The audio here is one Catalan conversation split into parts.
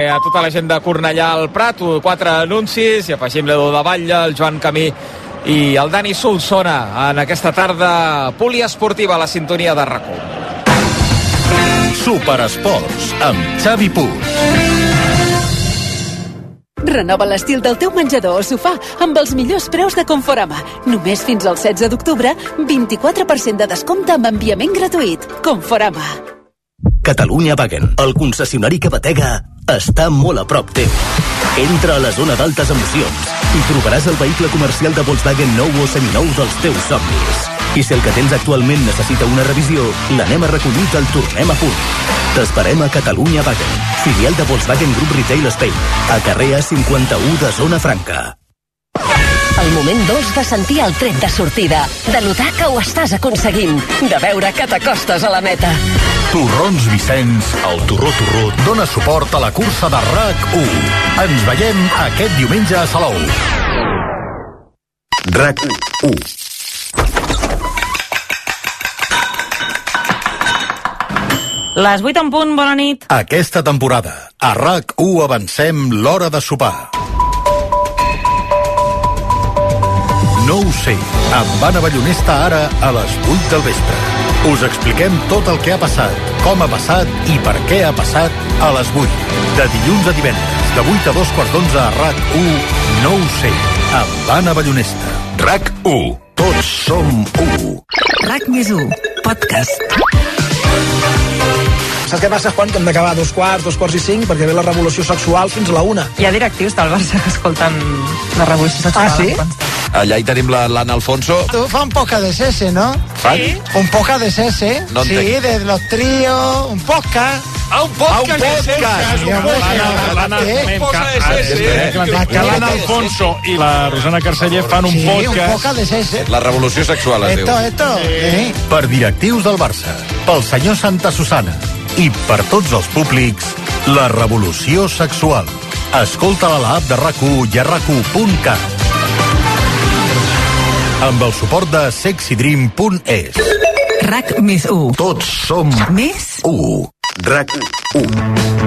A tota la gent de Cornellà al Prat, quatre anuncis, i afegim l'Edu de Batlle, el Joan Camí i el Dani Solsona en aquesta tarda poliesportiva a la sintonia de rac Superesports amb Xavi Puig. Renova l'estil del teu menjador o sofà amb els millors preus de Conforama. Només fins al 16 d'octubre, 24% de descompte amb enviament gratuït. Conforama. Catalunya Wagen, el concessionari que batega, està molt a prop teu. Entra a la zona d'altes emocions i trobaràs el vehicle comercial de Volkswagen nou o seminou dels teus somnis. I si el que tens actualment necessita una revisió, l'anem a recollir i el tornem a punt. T'esperem a Catalunya Wagen, filial de Volkswagen Group Retail Spain, a carrer A51 de Zona Franca. El moment dolç de sentir el tret de sortida, de notar que ho estàs aconseguint, de veure que t'acostes a la meta. Torrons Vicenç, el Torró Torró, dona suport a la cursa de RAC1. Ens veiem aquest diumenge a Salou. RAC1. Les 8 en punt, bona nit. Aquesta temporada, a RAC1 avancem l'hora de sopar. No ho sé, amb Anna Ballonesta ara a les 8 del vespre. Us expliquem tot el que ha passat, com ha passat i per què ha passat a les 8. De dilluns a divendres, de 8 a 2 quarts d'11 a RAC1, no ho sé, amb Anna Ballonesta. RAC1, tots som 1. RAC més 1, podcast. Saps què passa, Juan? Que hem d'acabar dos quarts, dos quarts i cinc, perquè ve la revolució sexual fins a la una. Hi ha directius del Barça que escolten la revolució sexual. Ah, sí? Allà hi tenim l'Anna Alfonso. Tu fa un poca de sese, ¿no? Sí. Un poca de sese. No sí, entenc. de los tríos, un podcast. Ah, un podcast! Ah, un podcast. podcast. Que, l'Anna Alfonso i la Rosana Carceller fan un Sí, un podcast poca de sese. La revolució sexual es diu. Esto, esto. Eh? Per directius del Barça, pel senyor Santa Susana i per tots els públics, la revolució sexual. Escolta-la a l'app de RAC1 i a rac1.cat. Amb el suport de sexydream.es. RAC més 1. Tots som Més 1. RAC1.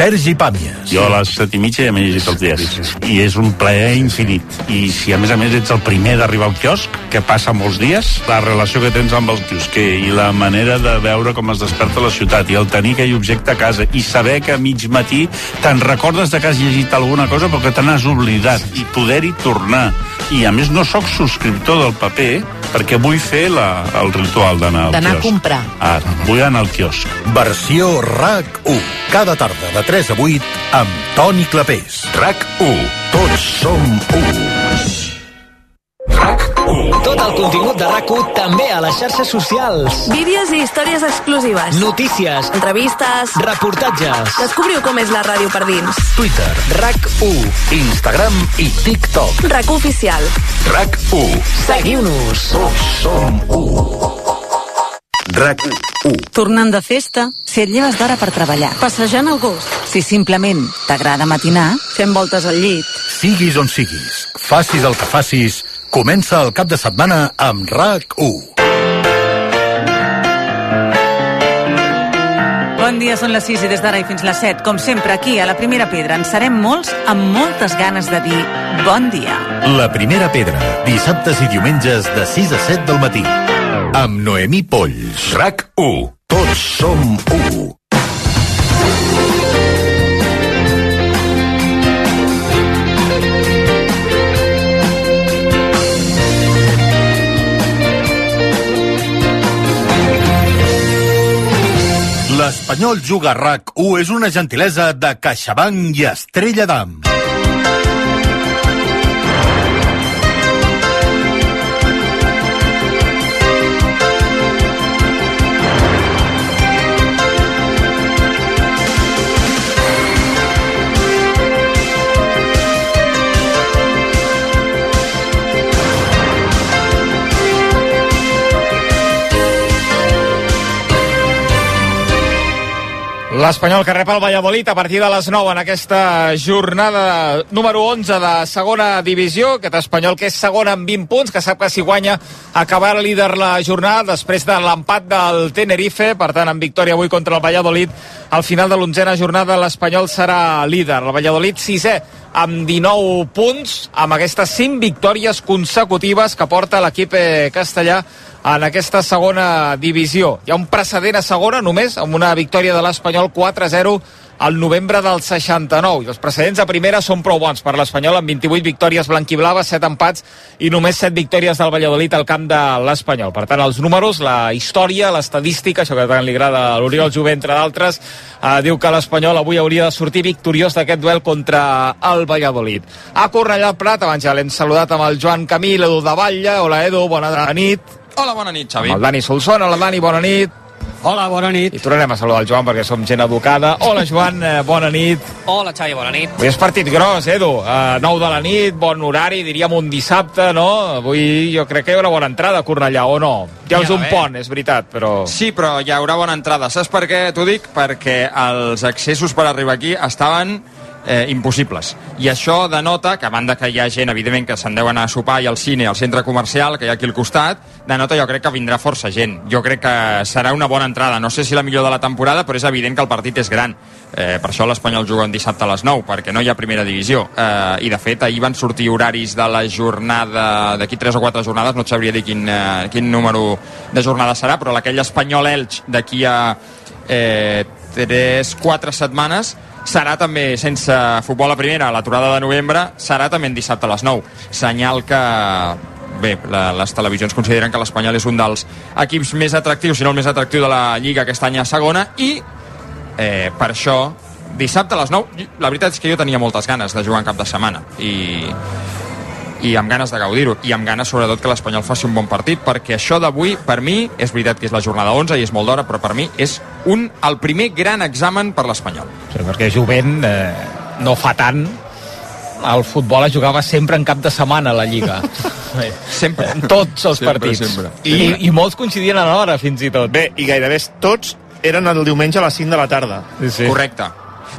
Sergi Pàmies. Jo a les set i mitja ja m'he llegit els diaris. I és un plaer infinit. I si a més a més ets el primer d'arribar al quiosc, que passa molts dies, la relació que tens amb el quiosquer i la manera de veure com es desperta la ciutat i el tenir aquell objecte a casa i saber que a mig matí te'n recordes de que has llegit alguna cosa però que te n'has oblidat i poder-hi tornar. I a més no sóc subscriptor del paper perquè vull fer la, el ritual d'anar al D'anar a quiosc. comprar. Ara, vull anar al quiosc. Versió RAC1. Cada tarda de 3 a 8 amb Toni Clapés. RAC1. Tots som 1. Tot el contingut de rac també a les xarxes socials. Vídeos i històries exclusives. Notícies, Entrevistes. reportatges. Descobriu com és la ràdio per dins. Twitter, RAC1. Instagram i TikTok. RAC oficial. RAC1. Seguiu-nos. Tots som 1. RAC1. Tornant de festa, si et lleves d'hora per treballar, passejant el gos, si simplement t'agrada matinar, fent voltes al llit. Siguis on siguis, facis el que facis, comença el cap de setmana amb RAC1. Bon dia, són les 6 i des d'ara i fins les 7. Com sempre, aquí, a la Primera Pedra, en serem molts amb moltes ganes de dir bon dia. La primera pedra, dissabtes i diumenges de 6 a 7 del matí. Amb Noemí Polls. RAC1. Tots som 1. L'Espanyol Juga RAC1 és una gentilesa de CaixaBank i Estrella d'Am. L'Espanyol que rep el Valladolid a partir de les 9 en aquesta jornada número 11 de segona divisió. Aquest Espanyol que és segon amb 20 punts, que sap que si guanya acabarà líder la jornada després de l'empat del Tenerife. Per tant, amb victòria avui contra el Valladolid, al final de l'onzena jornada l'Espanyol serà líder. El Valladolid sisè amb 19 punts, amb aquestes 5 victòries consecutives que porta l'equip eh, castellà en aquesta segona divisió. Hi ha un precedent a segona només amb una victòria de l'Espanyol 4-0 al novembre del 69. I els precedents a primera són prou bons per l'Espanyol amb 28 victòries blanquiblaves, 7 empats i només 7 victòries del Valladolid al camp de l'Espanyol. Per tant, els números, la història, l'estadística, això que tant li agrada a l'Oriol Jové, entre d'altres, eh, diu que l'Espanyol avui hauria de sortir victoriós d'aquest duel contra el Valladolid. A Cornellà Prat, abans ja l'hem saludat amb el Joan Camí, l'Edu de Batlle. Hola, Edu, bona nit. Hola, bona nit, Xavi. Amb el Dani Solsona. Hola, Dani, bona nit. Hola, bona nit. I tornarem a saludar el Joan perquè som gent educada. Hola, Joan, eh, bona nit. Hola, Xavi, bona nit. Avui és partit gros, Edu. Uh, 9 de la nit, bon horari, diríem un dissabte, no? Avui jo crec que hi haurà bona entrada a Cornellà, o no? Ja és un pont, és veritat, però... Sí, però hi haurà bona entrada. Saps per què t'ho dic? Perquè els accessos per arribar aquí estaven eh, impossibles. I això denota que, a banda que hi ha gent, evidentment, que se'n deu anar a sopar i al cine, al centre comercial, que hi ha aquí al costat, denota jo crec que vindrà força gent. Jo crec que serà una bona entrada. No sé si la millor de la temporada, però és evident que el partit és gran. Eh, per això l'Espanyol juga un dissabte a les 9, perquè no hi ha primera divisió. Eh, I, de fet, ahir van sortir horaris de la jornada, d'aquí 3 o 4 jornades, no et sabria dir quin, eh, quin número de jornada serà, però aquell Espanyol-Elx d'aquí a eh, 3-4 setmanes serà també sense futbol a primera, l'aturada de novembre, serà també en dissabte a les 9. Senyal que bé, la, les televisions consideren que l'Espanyol és un dels equips més atractius, si no el més atractiu de la Lliga aquest any a segona, i eh, per això dissabte a les 9, la veritat és que jo tenia moltes ganes de jugar en cap de setmana i, i amb ganes de gaudir-ho i amb ganes sobretot que l'Espanyol faci un bon partit perquè això d'avui per mi és veritat que és la jornada 11 i és molt d'hora però per mi és un, el primer gran examen per l'Espanyol Sí, perquè Jovent eh, no fa tant el futbol es jugava sempre en cap de setmana a la Lliga. sempre. Tots els Sempre, partits. sempre. I, I, I molts coincidien a l'hora, fins i tot. Bé, i gairebé tots eren el diumenge a les 5 de la tarda. Sí, sí. Correcte.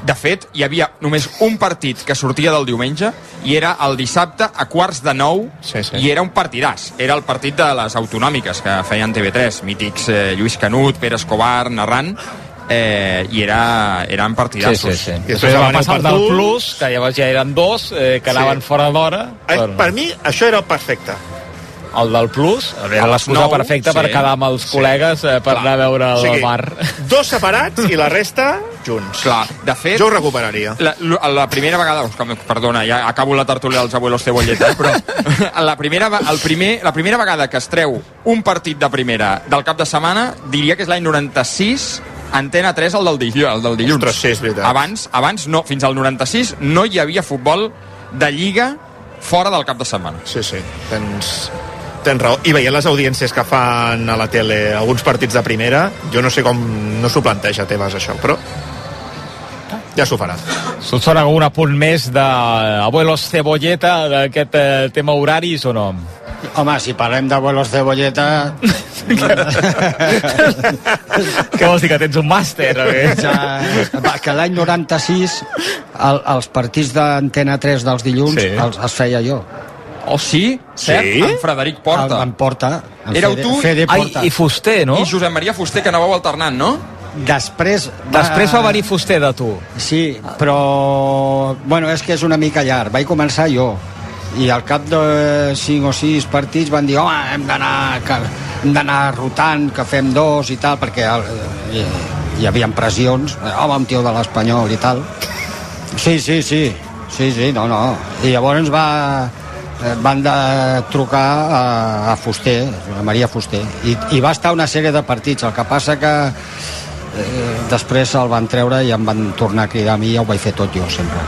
De fet, hi havia només un partit que sortia del diumenge i era el dissabte a quarts de nou sí, sí. i era un partidàs. Era el partit de les autonòmiques que feien TV3, mítics eh, Lluís Canut, Pere Escobar, narrant, eh, i era, eren partidassos. Sí, sí, sí. Després va passar el del Plus, que llavors ja eren dos, eh, que anaven Sí. fora d'hora. Eh, Per mi, això era el perfecte. El del Plus era l'excusa perfecta per sí. quedar amb els Sí. col·legues eh, per Clar. anar a veure el O sigui, mar. Dos separats i la resta junts. Clar, de fet... Jo ho recuperaria. La, la, primera vegada... que- Perdona, ja acabo la tertúlia dels abuelos cebolleta, eh, però la primera, el primer, la primera vegada que es treu un partit de primera del cap de setmana, diria que és l'any 96, Antena 3, el del, dilluns, el del dilluns. Ostres, sí, és veritat. Abans, abans no, fins al 96 no hi havia futbol de lliga fora del cap de setmana. Sí, sí, tens, tens raó. I veient les audiències que fan a la tele alguns partits de primera, jo no sé com no s'ho planteja Tebas, això, però ja s'ho farà. Solsona, algun apunt més d'Abuelos Cebolleta d'aquest eh, tema horaris o no? Home, si parlem d'abuelos cebolleta... Què vols dir, que tens un màster? O què? Ja, va, que l'any 96 el, els partits d'Antena 3 dels dilluns Sí. els, els feia jo. Oh, sí? Cert? Sí? En Frederic Porta. En, en Porta. En Éreu Fede, tu Fede Ai, Porta. i Fuster, no? i Josep Maria Fuster, que anàveu alternant, no? Després... Després va venir Fuster de tu. Sí, però... Bueno, és que és una mica llarg. Vaig començar jo. I al cap de 5 o 6 partits van dir home, hem d'anar que- hem d'anar rotant, que fem dos i tal, perquè el, hi, hi havia pressions. Home, un tio de l'Espanyol i tal. Sí, sí, sí. Sí, sí, no, no. I llavors va, eh, van de trucar a, a Fuster, a Maria Fuster, i, i va estar una sèrie de partits. El que passa que eh, després el van treure i em van tornar a cridar a mi i ho vaig fer tot jo sempre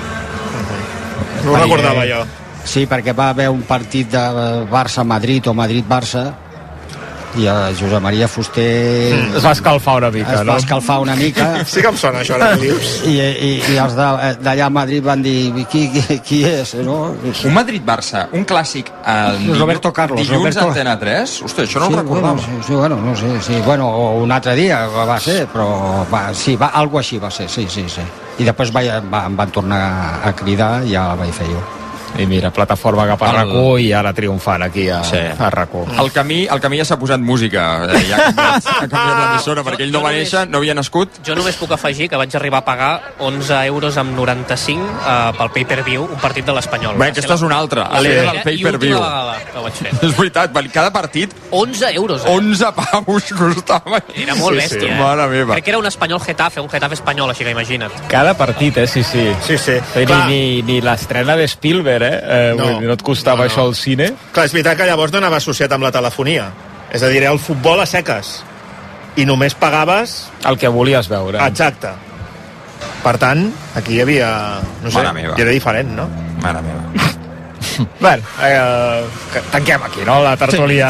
No ho recordava jo. sí, perquè va haver un partit de Barça-Madrid o Madrid-Barça i a Josep Maria Fuster Mm. Es va escalfar una mica, es no? va escalfar una mica Sí que em sona això, ara que dius. i, i, i els de- d'allà a Madrid van dir qui, qui, qui és, no? Un Madrid-Barça, un clàssic el Roberto Carlos, dilluns Roberto- Antena 3? Hosti, això no sí, ho recordava. Bueno, sí, sí, bueno, no sé, sí, bueno, un altre dia va ser, però va, sí, va, algo així va ser, sí, sí, sí. I després va, va, em van tornar a cridar i ja la vaig fer jo. I mira, plataforma cap a El- RAC1 i ara triomfant aquí a, Sí. a RAC1. El camí, el camí ja s'ha posat música, eh, ja ha canviat, ha canviat l'emissora, perquè ell no va néixer, no havia nascut. Jo només puc afegir que vaig arribar a pagar 11 euros amb 95 eh, pel pay-per-view, un partit de l'Espanyol. Bé, aquesta és una altra, la la del pay-per-view. I última vegada que ho vaig fer. És veritat, cada partit 11 euros, eh? 11 paus costava. Era molt bèstia, eh? Mare meva. Crec que era un espanyol Getafe, un Getafe espanyol, així que imagina't. Cada partit, eh? Sí, sí. Sí, sí. Ni, ni, ni l'estrena de Spielberg, eh? eh No. no et costava No, no. això al cine. Clar, és veritat que llavors no anava associat amb la telefonia. És a dir, el futbol a seques. I només pagaves... El que volies veure. Exacte. Per tant, aquí hi havia... No sé, Mare meva. i era diferent, no? Mare meva. Bueno, eh, que tanquem aquí, no?, la tertúlia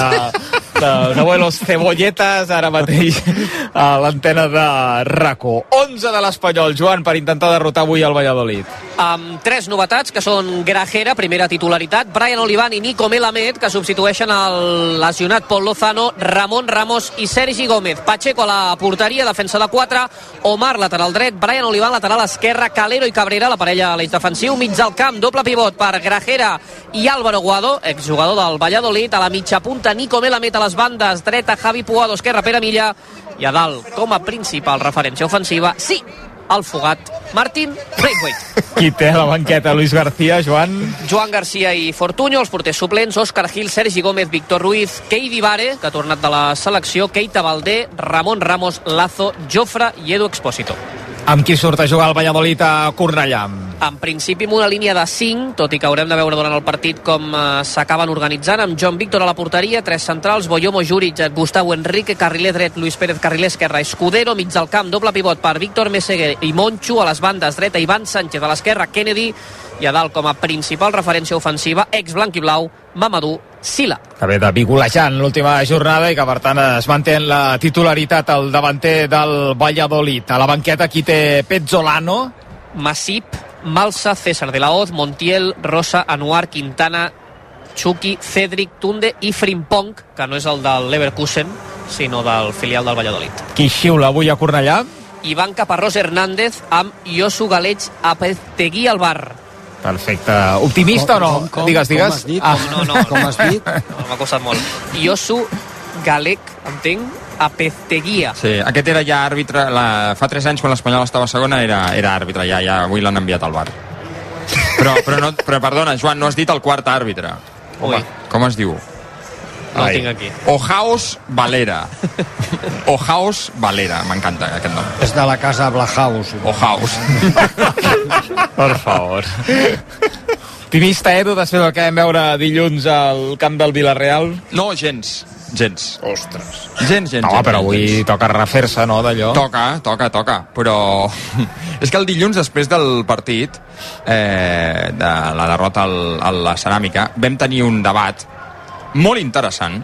dels abuelos cebolletes, ara mateix a l'antena de RACO. 11 de l'Espanyol, Joan, per intentar derrotar avui el Valladolid. amb tres novetats, que són Grajera, primera titularitat, Brian Olivan i Nico Melamed, que substitueixen el lesionat Pol Lozano, Ramon Ramos i Sergi Gómez. Pacheco a la porteria, defensa de 4, Omar lateral dret, Brian Olivan lateral esquerra, Calero i Cabrera, la parella a l'eix defensiu, mig del camp, doble pivot per Grajera i Álvaro Guado, exjugador del Valladolid, a la mitja punta Nico Melamed a les bandes, dreta Javi Puado, esquerra Pere Milla, i a dalt, com a principal referència ofensiva, sí, el fugat Martín Braithwaite. Qui té la banqueta Luis García, Joan? Joan Garcia i Fortuño, els porters suplents, Òscar Gil, Sergi Gómez, Víctor Ruiz, Keidi Vare, que ha tornat de la selecció, Keita Valdé, Ramon Ramos, Lazo, Jofre i Edu Expósito. Amb qui surt a jugar el Valladolid a Cornellà? En principi amb una línia de 5, tot i que haurem de veure durant el partit com eh, s'acaben organitzant, amb John Víctor a la porteria, tres centrals, Boyomo Juric, Gustavo Enrique, carriler dret, Luis Pérez, carriler esquerra, Escudero, mig del camp, doble pivot per Víctor Meseguer i Moncho, a les bandes dreta, Ivan Sánchez a l'esquerra, Kennedy, i a dalt com a principal referència ofensiva, ex blanc i blau, Mamadou Sila. que ve de vigolejant l'última jornada i que per tant es manté en la titularitat al davanter del Valladolid. A la banqueta qui té Pezzolano, Masip, Malsa, César de la Hoz, Montiel, Rosa, Anuar, Quintana, Chucky, Cedric, Tunde i Frimpong, que no és el del Leverkusen, sinó del filial del Valladolid. qui xiula avui a Cornellà? Ivan Caparrós Hernández amb Iosu Galeig a Peztegui al bar. Perfecte. Optimista Com- o no? com- com- digues, com digues. has dit? Ah. No, no, Com has dit? no, m'ha costat molt. Iosu Galec, entenc, a Pezteguia. Sí, aquest era ja àrbitre, la, fa 3 anys quan l'Espanyol estava a segona era, era àrbitre, ja, ja avui l'han enviat al bar. Però, però, no, però perdona, Joan, no has dit el quart àrbitre. Ui. Com es diu? No tinc aquí. Ojaos Valera. Ojaos Valera, m'encanta aquest nom. És de la casa Blahaus. Ojaos. Per favor. Optimista, Edu, després del que vam veure dilluns al camp del Villarreal? No, gens. Gens. Ostres. Gens, gens. No, gens, però avui gens. toca refer-se, no, d'allò? Toca, toca, toca, però és que el dilluns després del partit eh, de la derrota al, a la ceràmica vam tenir un debat molt interessant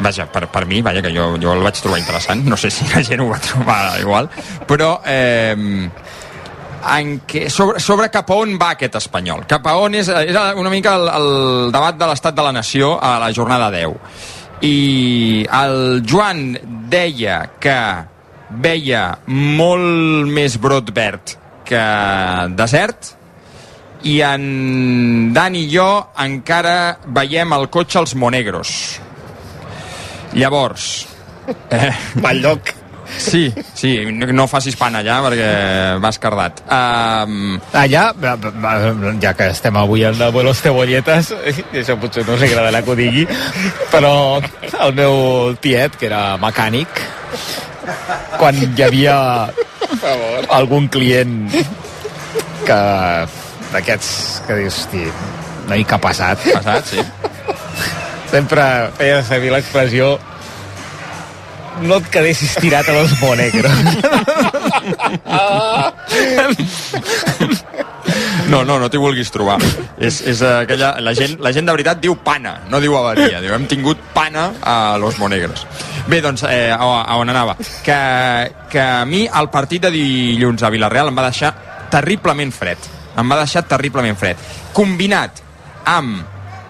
vaja, per, per mi, vaja, que jo, jo el vaig trobar interessant, no sé si la gent ho va trobar igual, però eh, en què, sobre, sobre cap a on va aquest espanyol. Cap a on és, era una mica el, el debat de l'estat de la nació a la jornada 10. I el Joan deia que veia molt més brot verd que desert i en Dan i jo encara veiem el cotxe als Monegros. Llavors... Eh, Mal lloc. Sí, sí, no, no facis pan allà perquè vas cardat. Um, Allà, ja que estem avui en Abuelos Cebolletes, i això potser no us agradarà que ho digui, però el meu tiet, que era mecànic, quan hi havia algun client que d'aquests que dius, hosti, una mica passat. Passat, sí. Sempre feia servir l'expressió no et quedessis tirat a los monegros. No, no, no t'hi vulguis trobar. és, és aquella, la, gent, la gent de veritat diu pana, no diu avaria. Diu, hem tingut pana a Los Monegros. Bé, doncs, eh, a, a on anava? Que, que a mi el partit de dilluns a Vilareal em va deixar terriblement fred. Em va deixar terriblement fred. Combinat amb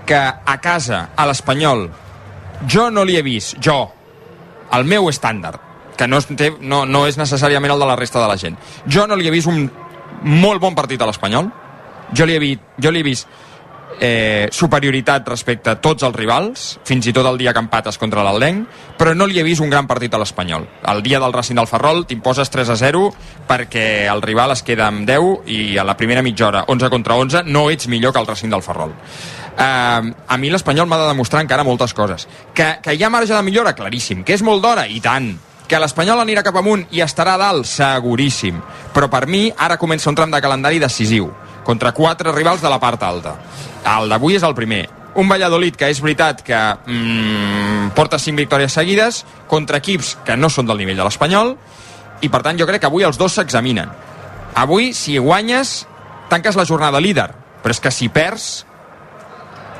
que a casa, a l'Espanyol, jo no li he vist, jo, el meu estàndard, que no és, no, no és necessàriament el de la resta de la gent. Jo no li he vist un molt bon partit a l'Espanyol. Jo li he vist, jo li he vist eh, superioritat respecte a tots els rivals, fins i tot el dia que empates contra l'Aldenc, però no li he vist un gran partit a l'Espanyol. El dia del Racing del Ferrol t'imposes 3 a 0 perquè el rival es queda amb 10 i a la primera mitja hora, 11 contra 11, no ets millor que el Racing del Ferrol. Uh, a mi l'Espanyol m'ha de demostrar encara moltes coses. Que, que hi ha marge de millora? Claríssim. Que és molt d'hora? I tant. Que l'Espanyol anirà cap amunt i estarà a dalt? Seguríssim. Però per mi ara comença un tram de calendari decisiu contra quatre rivals de la part alta. El d'avui és el primer. Un Valladolid que és veritat que mm, porta cinc victòries seguides contra equips que no són del nivell de l'Espanyol i per tant jo crec que avui els dos s'examinen. Avui, si guanyes, tanques la jornada líder, però és que si perds,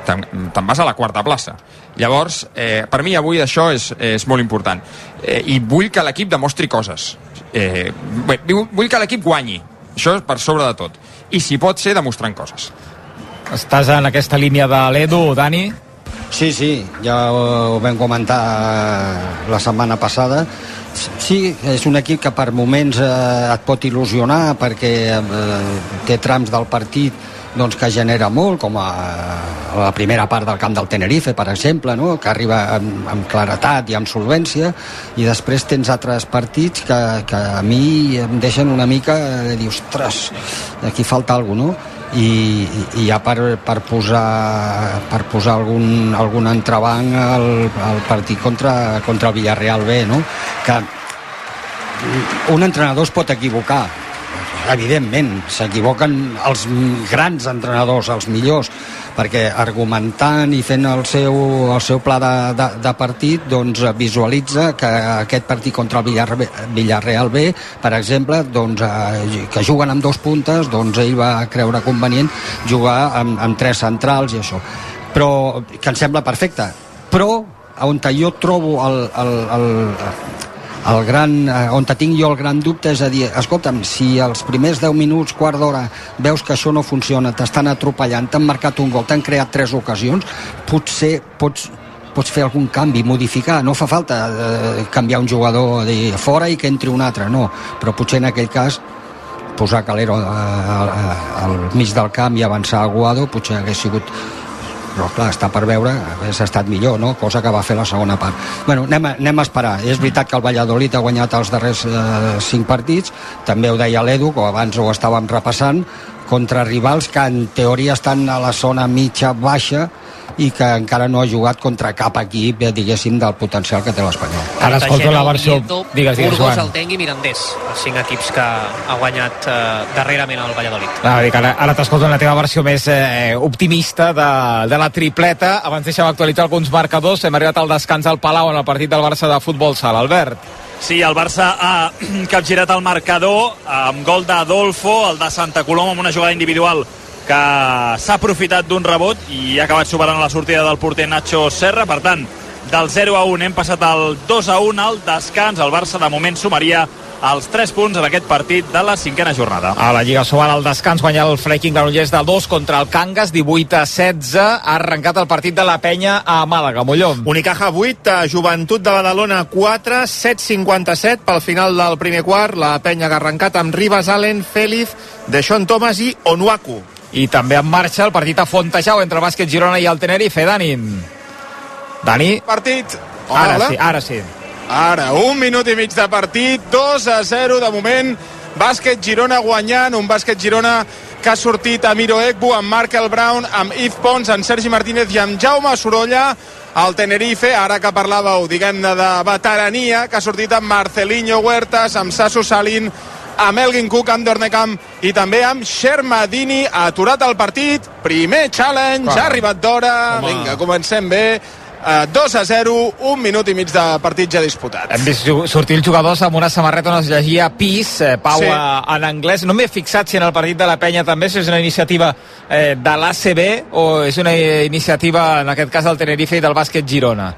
te'n te vas a la quarta plaça. Llavors, eh, per mi avui això és, és molt important. Eh, I vull que l'equip demostri coses. Eh, bé, vull que l'equip guanyi. Això és per sobre de tot. I si pot ser, demostrant coses. Estàs en aquesta línia de l'Edu, Dani? Sí, sí, ja ho, vam comentar eh, la setmana passada. Sí, és un equip que per moments eh, et pot il·lusionar perquè eh, té trams del partit doncs, que genera molt, com a, a la primera part del camp del Tenerife, per exemple, no? que arriba amb, amb claretat i amb solvència, i després tens altres partits que, que a mi em deixen una mica de dir, ostres, aquí falta alguna cosa, no? I, i ja per, per posar, per posar algun, algun entrebanc al, al partit contra, contra el Villarreal B, no? que un entrenador es pot equivocar, evidentment, s'equivoquen els grans entrenadors, els millors, perquè argumentant i fent el seu, el seu pla de, de, de partit doncs visualitza que aquest partit contra el Villarre, Villarreal B, per exemple, doncs, eh, que juguen amb dos puntes, doncs ell va creure convenient jugar amb, amb tres centrals i això. Però, que em sembla perfecte. Però, on jo trobo el, el, el, el gran, eh, on tinc jo el gran dubte és a dir, escolta'm, si els primers 10 minuts, quart d'hora, veus que això no funciona, t'estan atropellant, t'han marcat un gol, t'han creat tres ocasions, potser pots, pots fer algun canvi, modificar, no fa falta eh, canviar un jugador de fora i que entri un altre, no, però potser en aquell cas posar Calero eh, al mig del camp i avançar a Guado potser hagués sigut però clar, està per veure, hagués estat millor, no? cosa que va fer la segona part. bueno, anem a, anem a esperar. És veritat que el Valladolid ha guanyat els darrers eh, cinc partits, també ho deia l'Edu, que abans ho estàvem repassant, contra rivals que en teoria estan a la zona mitja-baixa, i que encara no ha jugat contra cap equip, eh, diguéssim, del potencial que té l'Espanyol. Ara escolto la versió... Digues, digues, Burgos, Joan. el Tengui Mirandés, els cinc equips que ha guanyat eh, darrerament el Valladolid. Ah, dic, ara, ara t'escolto la teva versió més eh, optimista de, de la tripleta. Abans deixem actualitzar alguns marcadors. Hem arribat al descans al Palau en el partit del Barça de futbol sala. Albert. Sí, el Barça ha capgirat el marcador amb gol d'Adolfo, el de Santa Coloma amb una jugada individual que s'ha aprofitat d'un rebot i ha acabat superant la sortida del porter Nacho Serra. Per tant, del 0 a 1 hem passat al 2 a 1 al descans. El Barça de moment sumaria els 3 punts en aquest partit de la cinquena jornada. A la Lliga Sobal al descans guanya el Freiking Granollers del 2 contra el Cangas, 18 a 16. Ha arrencat el partit de la penya a Màlaga, Molló. Unicaja 8, eh, Joventut de Badalona 4, 7-57 pel final del primer quart. La penya que ha arrencat amb Ribas Allen, Félix, Deixón Thomas i Onuaku. I també en marxa el partit a Fontejau entre el bàsquet Girona i el Tenerife. Dani. Dani. Partit. Ara Hola. sí, ara sí. Ara, un minut i mig de partit, 2 a 0 de moment. Bàsquet Girona guanyant, un bàsquet Girona que ha sortit a Miro Ekbu, amb Markel Brown, amb Yves Pons, amb Sergi Martínez i amb Jaume Sorolla. El Tenerife, ara que parlàveu, diguem-ne, de veterania, que ha sortit amb Marcelinho Huertas, amb Sasso Salin, amb Elgin Cook, amb Dornecamp i també amb Shermadini. Ha aturat el partit, primer challenge, Clar. ha arribat d'hora, vinga, comencem bé. eh, 2 a 0, un minut i mig de partit ja disputat. Hem vist sortir els jugadors amb una samarreta on es llegia PIS, eh, Pau, Sí. en anglès. No m'he fixat si en el partit de la penya també si és una iniciativa eh, de l'ACB o és una iniciativa, en aquest cas, del Tenerife i del bàsquet Girona.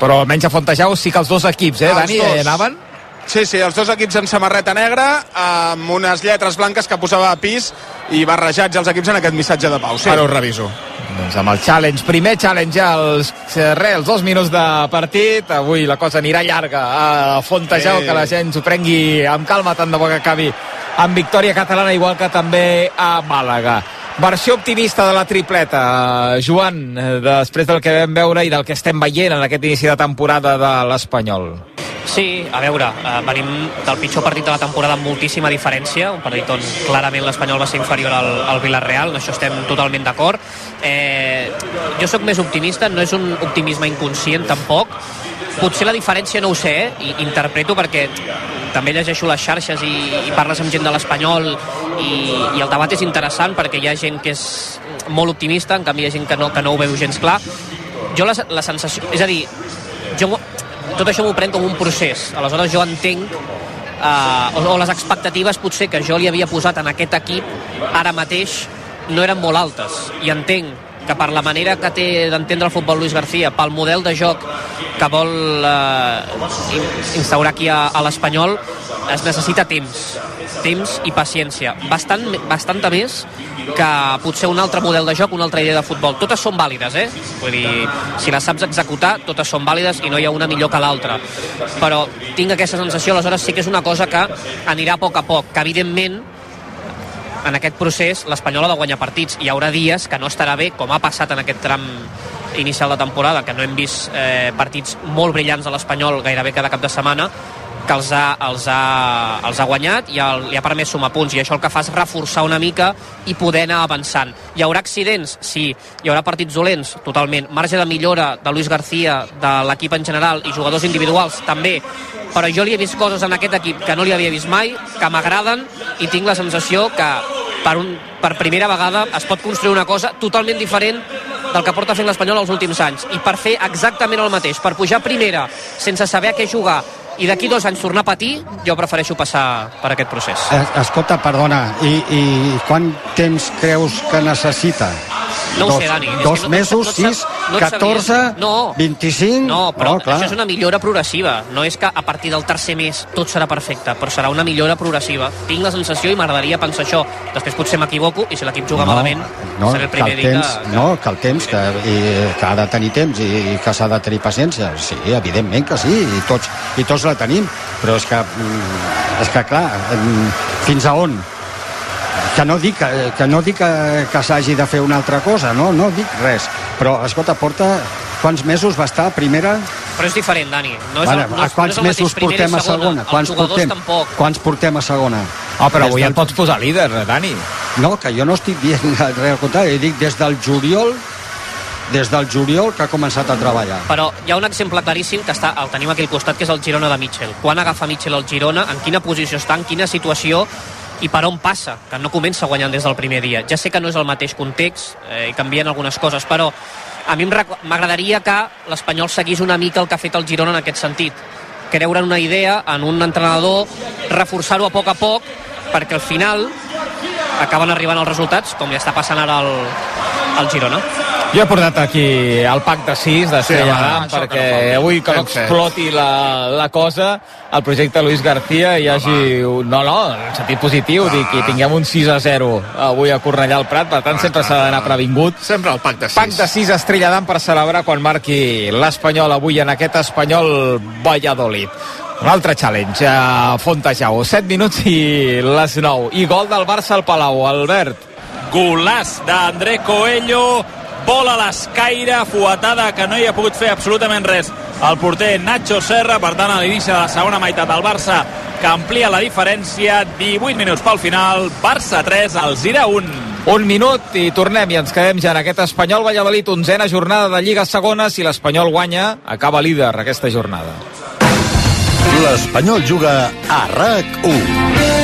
Però almenys a Fontejau sí que els dos equips, eh, Els Dani, dos. eh, anaven? Sí, sí, els dos equips en samarreta negra, amb unes lletres blanques que posava a pis i barrejats els equips en aquest missatge de pau. Sí. Ara ho reviso. Doncs amb el challenge, primer challenge als, eh, res, els dos minuts de partit, avui la cosa anirà llarga a Fontejau, Sí. que la gent s'ho prengui amb calma, tant de bo que acabi amb victòria catalana, igual que també a Màlaga. Versió optimista de la tripleta, Joan, eh, després del que vam veure i del que estem veient en aquest inici de temporada de l'Espanyol. Sí, a veure, eh, venim del pitjor partit de la temporada amb moltíssima diferència, un partit on clarament l'Espanyol va ser inferior al, al Villarreal, en això estem totalment d'acord. Eh, jo sóc més optimista, no és un optimisme inconscient tampoc, potser la diferència no ho sé, eh? Interpreto perquè també llegeixo les xarxes i, i parles amb gent de l'Espanyol i, i el debat és interessant perquè hi ha gent que és molt optimista, en canvi hi ha gent que no, que no ho veu gens clar. Jo la, la sensació... És a dir, jo tot això m'ho prenc com un procés. Aleshores jo entenc eh, o, o les expectatives potser que jo li havia posat en aquest equip ara mateix no eren molt altes. I entenc que per la manera que té d'entendre el futbol Luis García, pel model de joc que vol eh, in- instaurar aquí a, a l'Espanyol, es necessita temps temps i paciència. Bastant, bastanta més que potser un altre model de joc, una altra idea de futbol. Totes són vàlides, eh? Vull dir, si les saps executar, totes són vàlides i no hi ha una millor que l'altra. Però tinc aquesta sensació, aleshores sí que és una cosa que anirà a poc a poc, que evidentment en aquest procés l'Espanyol ha de guanyar partits. Hi haurà dies que no estarà bé, com ha passat en aquest tram inicial de temporada, que no hem vist eh, partits molt brillants a l'Espanyol gairebé cada cap de setmana, que els ha, els ha, els ha guanyat i el, li ha permès sumar punts i això el que fa és reforçar una mica i poder anar avançant. Hi haurà accidents? Sí. Hi haurà partits dolents? Totalment. Marge de millora de Luis García, de l'equip en general i jugadors individuals? També. Però jo li he vist coses en aquest equip que no li havia vist mai, que m'agraden i tinc la sensació que per, un, per primera vegada es pot construir una cosa totalment diferent del que porta fent l'Espanyol els últims anys i per fer exactament el mateix, per pujar primera sense saber a què jugar i d'aquí dos anys tornar a patir, jo prefereixo passar per aquest procés. Escolta, perdona, i, i quant temps creus que necessita? No ho dos, sé, Dani. Dos que no- mesos, no sis, no et 14, sabria- No. 25? No, però clar. això és una millora progressiva. No és que a partir del tercer mes tot serà perfecte, però serà una millora progressiva. Tinc la sensació i m'agradaria pensar això. Després potser m'equivoco i si l'equip juga malament no, seré el que primer el a dir temps, que... no, que el temps que, i, que ha de tenir temps i, i que s'ha de tenir paciència sí, evidentment que sí i tots, i tots la tenim però és que, mm, és que clar mm, fins a on que no dic que, que, no dic que, que s'hagi de fer una altra cosa no, no dic res però escolta, porta quants mesos va estar a primera Però és diferent, Dani. No és, Vale, el, no a és, quants no és el mesos portem i a segona? Quants portem? tampoc. Quants portem a segona? Oh, però Des avui del- et pots posar líder, Dani. No, que jo no estic dient res al contrari, dic des del juliol des del juliol que ha començat a treballar. Però hi ha un exemple claríssim que està, el tenim aquí al costat, que és el Girona de Mitchell. Quan agafa Mitchell el Girona, en quina posició està, en quina situació i per on passa, que no comença guanyant des del primer dia. Ja sé que no és el mateix context eh, i canvien algunes coses, però a mi m'agradaria que l'Espanyol seguís una mica el que ha fet el Girona en aquest sentit. Creure en una idea, en un entrenador, reforçar-ho a poc a poc, perquè al final acaben arribant els resultats, com ja està passant ara al, al Girona. Jo he portat aquí el pack de 6 de Sí, Estrella home, d'Am això que perquè no avui que no exploti la, la cosa el projecte Luis García hi hagi... un- No, no, en sentit positiu, dic, i tinguem un 6 a 0 avui a Cornellà al Prat, per tant sempre s'ha d'anar previngut. Sempre el pack de 6. Pack de 6 Estrella d'Am per celebrar quan marqui l'Espanyol avui en aquest Espanyol Valladolid. Un altre challenge a Fontejau. 7 minuts i les 9. I gol del Barça al Palau. Albert. Golàs d'André Coelho, bola a l'escaire, fuetada que no hi ha pogut fer absolutament res el porter Nacho Serra, per tant a l'inici de la segona meitat del Barça que amplia la diferència, 18 minuts pel final, Barça 3, el Zira 1. Un minut i tornem i ens quedem ja en aquest Espanyol Valladolid, onzena jornada de Lliga Segona. Si l'Espanyol guanya, acaba líder aquesta jornada. L'Espanyol juga a RAC1.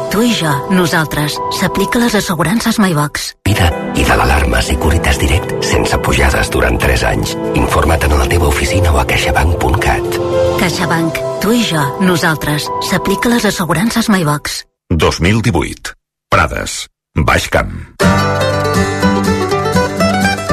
Tu i jo, nosaltres. S'aplica a les assegurances MyBox. Vida i de l'alarma Securitas Direct sense pujades durant 3 anys. Informa't en la teva oficina o a caixabank.cat. CaixaBank. Tu i jo, nosaltres. S'aplica a les assegurances MyBox. 2018. Prades. Baix Camp.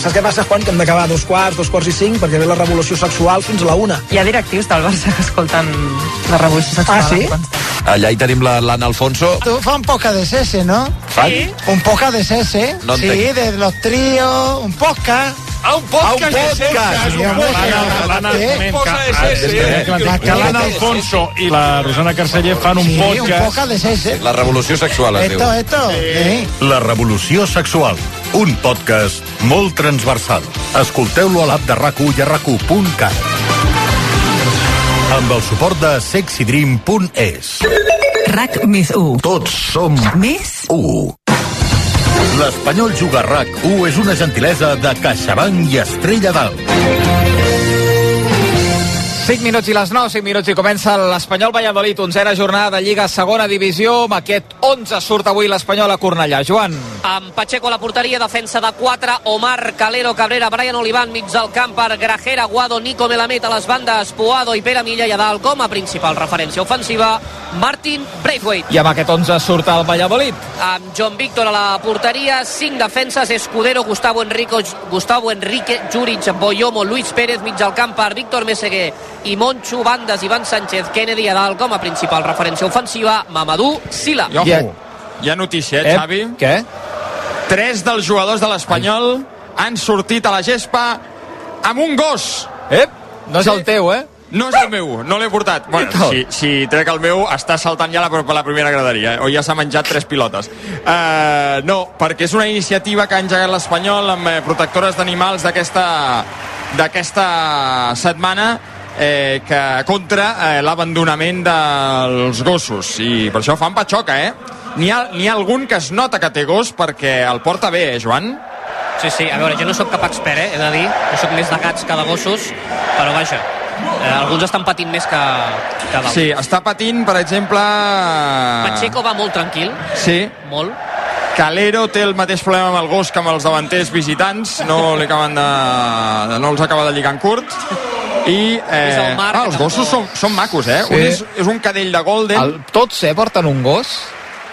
Saps què passa, Juan? Que hem d'acabar a dos quarts, dos quarts i cinc, perquè ve la revolució sexual fins a la una. Hi ha directius del Barça que escolten la revolució sexual. Ah, sí? consta. Allà hi tenim la- l'Anna Alfonso. Tú fan un poco de sese, ¿no? Sí. Un poco de sese. No sí, entenc. de los tríos, un podcast. Ah, un podcast, Ah, un podcast. L'Anna, sí. eh? Alfonso i la Rosana Carceller fan un Sí, un podcast podcast de sese. La revolució sexual es Esto, diu. esto. Sí. La revolució sexual. Un podcast molt transversal. Escolteu-lo a l'app de rac i a rac Amb el suport de sexydream.es. RAC més 1. Tots som Més 1. L'Espanyol Juga RAC 1 és una gentilesa de CaixaBank i Estrella d'Alt. 5 minuts i les 9, 5 minuts i comença l'Espanyol Valladolid, 11a jornada de Lliga Segona Divisió, amb aquest 11 surt avui l'Espanyol a Cornellà. Joan. Amb Pacheco a la porteria, defensa de 4, Omar, Calero, Cabrera, Brian Olivan, mig del camp per Grajera, Guado, Nico Melamed a les bandes, Puado i Pere Milla i a dalt com a principal referència ofensiva, Martin Braithwaite. I amb aquest 11 surt el Valladolid. Amb John Víctor a la porteria, 5 defenses, Escudero, Gustavo Enrico, Gustavo Enrique, Juric, Boyomo, Luis Pérez, mig del camp per Víctor Meseguer i Moncho, bandes, Ivan Sánchez, Kennedy a dalt com a principal referència ofensiva, Mamadou Sila. I ojo, hi ha notícia, eh, Xavi? Què? Tres dels jugadors de l'Espanyol han sortit a la gespa amb un gos. Ep, no és el teu, eh? No és el meu, no l'he portat. Bueno, si, si trec el meu, està saltant ja la, per la primera graderia, eh? o ja s'ha menjat tres pilotes. Uh, no, perquè és una iniciativa que ha engegat l'Espanyol amb eh, protectores d'animals d'aquesta d'aquesta setmana eh, que contra eh, l'abandonament dels gossos i per això fan patxoca, eh? N'hi ha, ha algun que es nota que té gos perquè el porta bé, eh, Joan? Sí, sí, a veure, jo no sóc cap expert, eh, he de dir, jo sóc més de gats que de gossos, però vaja, eh, alguns estan patint més que, que d'altres. Sí, està patint, per exemple... Pacheco va molt tranquil, Sí, molt. Calero té el mateix problema amb el gos que amb els davanters visitants, no li acaben de no els acaba de lligar en curt. I eh, el ah, els gossos són, són macos, eh? Sí. Un és, és un cadell de Golden. El, tots, eh, porten un gos.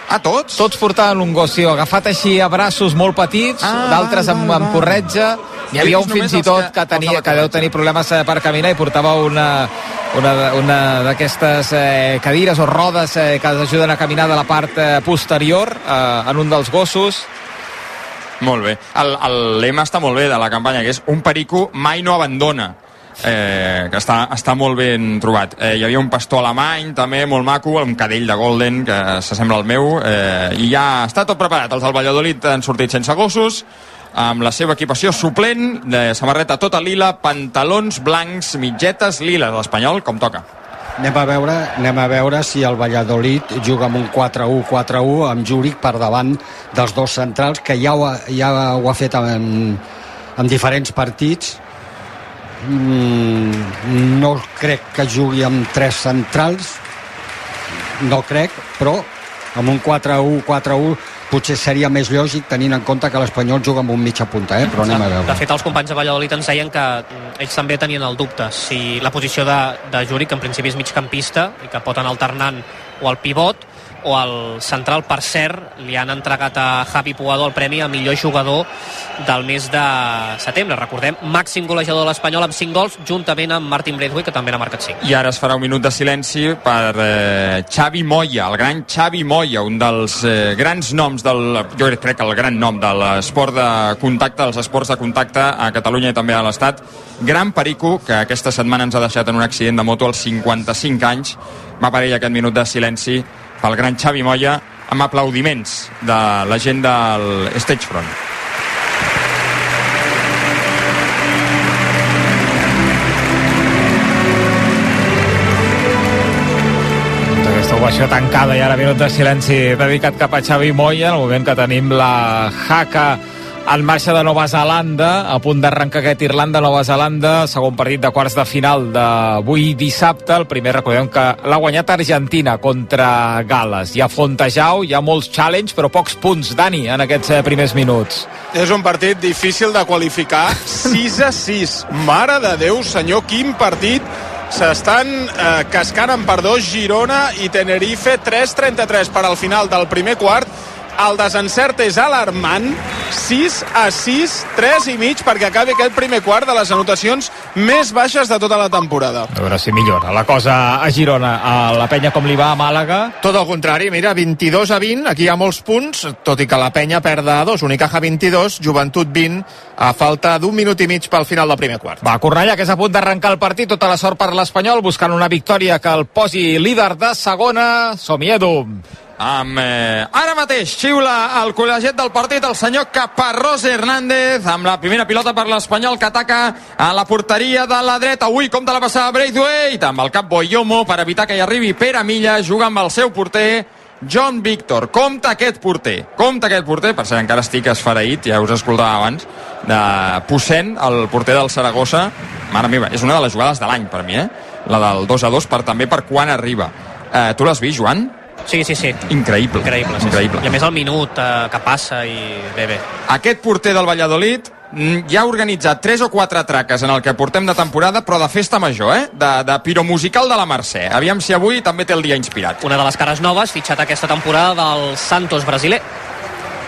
Ah, tots? Tots portaven un gos, sí, agafat així a braços molt petits, Ah, d'altres amb, amb corretja. N'hi havia un fins i tot que que, tenia, que deu tenir problemes eh, per caminar i portava una, una, una d'aquestes eh, cadires o rodes eh, que ajuden a caminar de la part eh, posterior eh, en un dels gossos. Molt bé. El, el lema està molt bé de la campanya, que és un perico mai no abandona. Eh, que està, està molt ben trobat. Eh, hi havia un pastor alemany, també, molt maco, un cadell de Golden, que s'assembla al meu, eh, i ja està tot preparat. Els del Valladolid han sortit sense gossos, amb la seva equipació suplent, de samarreta tota lila, pantalons blancs, mitgetes lila, l'Espanyol, com toca. Anem a veure, anem a veure si el Valladolid juga amb un 4-1, 4-1 amb Júric per davant dels dos centrals, que ja ho ha, ja ho ha fet en, en diferents partits. Mm, no crec que jugui amb tres centrals, no crec, però amb un 4-1, 4-1 potser seria més lògic tenint en compte que l'Espanyol juga amb un mitja punta, eh? però anem a De veure. fet, els companys de Valladolid ens deien que ells també tenien el dubte si la posició de, de Juri, que en principi és migcampista i que pot anar alternant o al pivot o al central, per cert, li han entregat a Javi Puado el premi a millor jugador del mes de setembre. Recordem, màxim golejador de l'Espanyol amb 5 gols, juntament amb Martin Braithwaite, que també n'ha marcat 5. I ara es farà un minut de silenci per eh, Xavi Moya, el gran Xavi Moya, un dels eh, grans noms del, jo crec que el gran nom de l'esport de contacte, dels esports de contacte a Catalunya i també a l'Estat. Gran perico, que aquesta setmana ens ha deixat en un accident de moto als 55 anys. Va per ell aquest minut de silenci pel gran Xavi Moya, amb aplaudiments de la gent del Stagefront. Ovació tancada i ara minut de silenci dedicat cap a Xavi Moya en el moment que tenim la jaca en marxa de Nova Zelanda, a punt d'arrencar aquest Irlanda-Nova Zelanda, segon partit de quarts de final d'avui dissabte. El primer, recordem que l'ha guanyat Argentina contra Gales. Hi ha Fontejau, hi ha molts challenge, però pocs punts, Dani, en aquests eh, primers minuts. És un partit difícil de qualificar. 6 a 6. Mare de Déu, senyor, quin partit s'estan eh, cascant en per dos Girona i Tenerife 3-33 per al final del primer quart el desencert és alarmant 6 a 6 3 i mig perquè acabi aquest primer quart de les anotacions més baixes de tota la temporada A veure si millora la cosa a Girona. A la penya com li va a Màlaga? Tot el contrari, mira, 22 a 20, aquí hi ha molts punts, tot i que la penya perda a dos. Unicaja 22, Joventut 20, a falta d'un minut i mig pel final del primer quart. Va, Cornellà, que és a punt d'arrencar el partit, tota la sort per l'Espanyol, buscant una victòria que el posi líder de segona. Som-hi, Edu. Amb, eh, ara mateix xiula el col·legiat del partit el senyor Caparrós Hernández amb la primera pilota per l'Espanyol que ataca a la porteria de la dreta. Ui, com de la passada Braithwaite! Amb el cap Boyomo per evitar que hi arribi Pere Milla juga amb el seu porter John Víctor, compta aquest porter compta aquest porter, per cert encara estic esfereït ja us escoltava abans de Possent, el porter del Saragossa. Mare meva, és una de les jugades de l'any per mi, eh? la del 2 a 2 per, també per quan arriba. Eh, tu l'has vist, Joan? Sí, sí, sí. Increïble. Increïble, sí, Increïble. sí. I a més el minut eh, que passa i bé, bé. Aquest porter del Valladolid mm, ja ha organitzat 3 o 4 traques en el que portem de temporada, però de festa major, eh? De, de piromusical de la Mercè. Aviam si avui també té el dia inspirat. Una de les cares noves, fitxat aquesta temporada del Santos brasiler.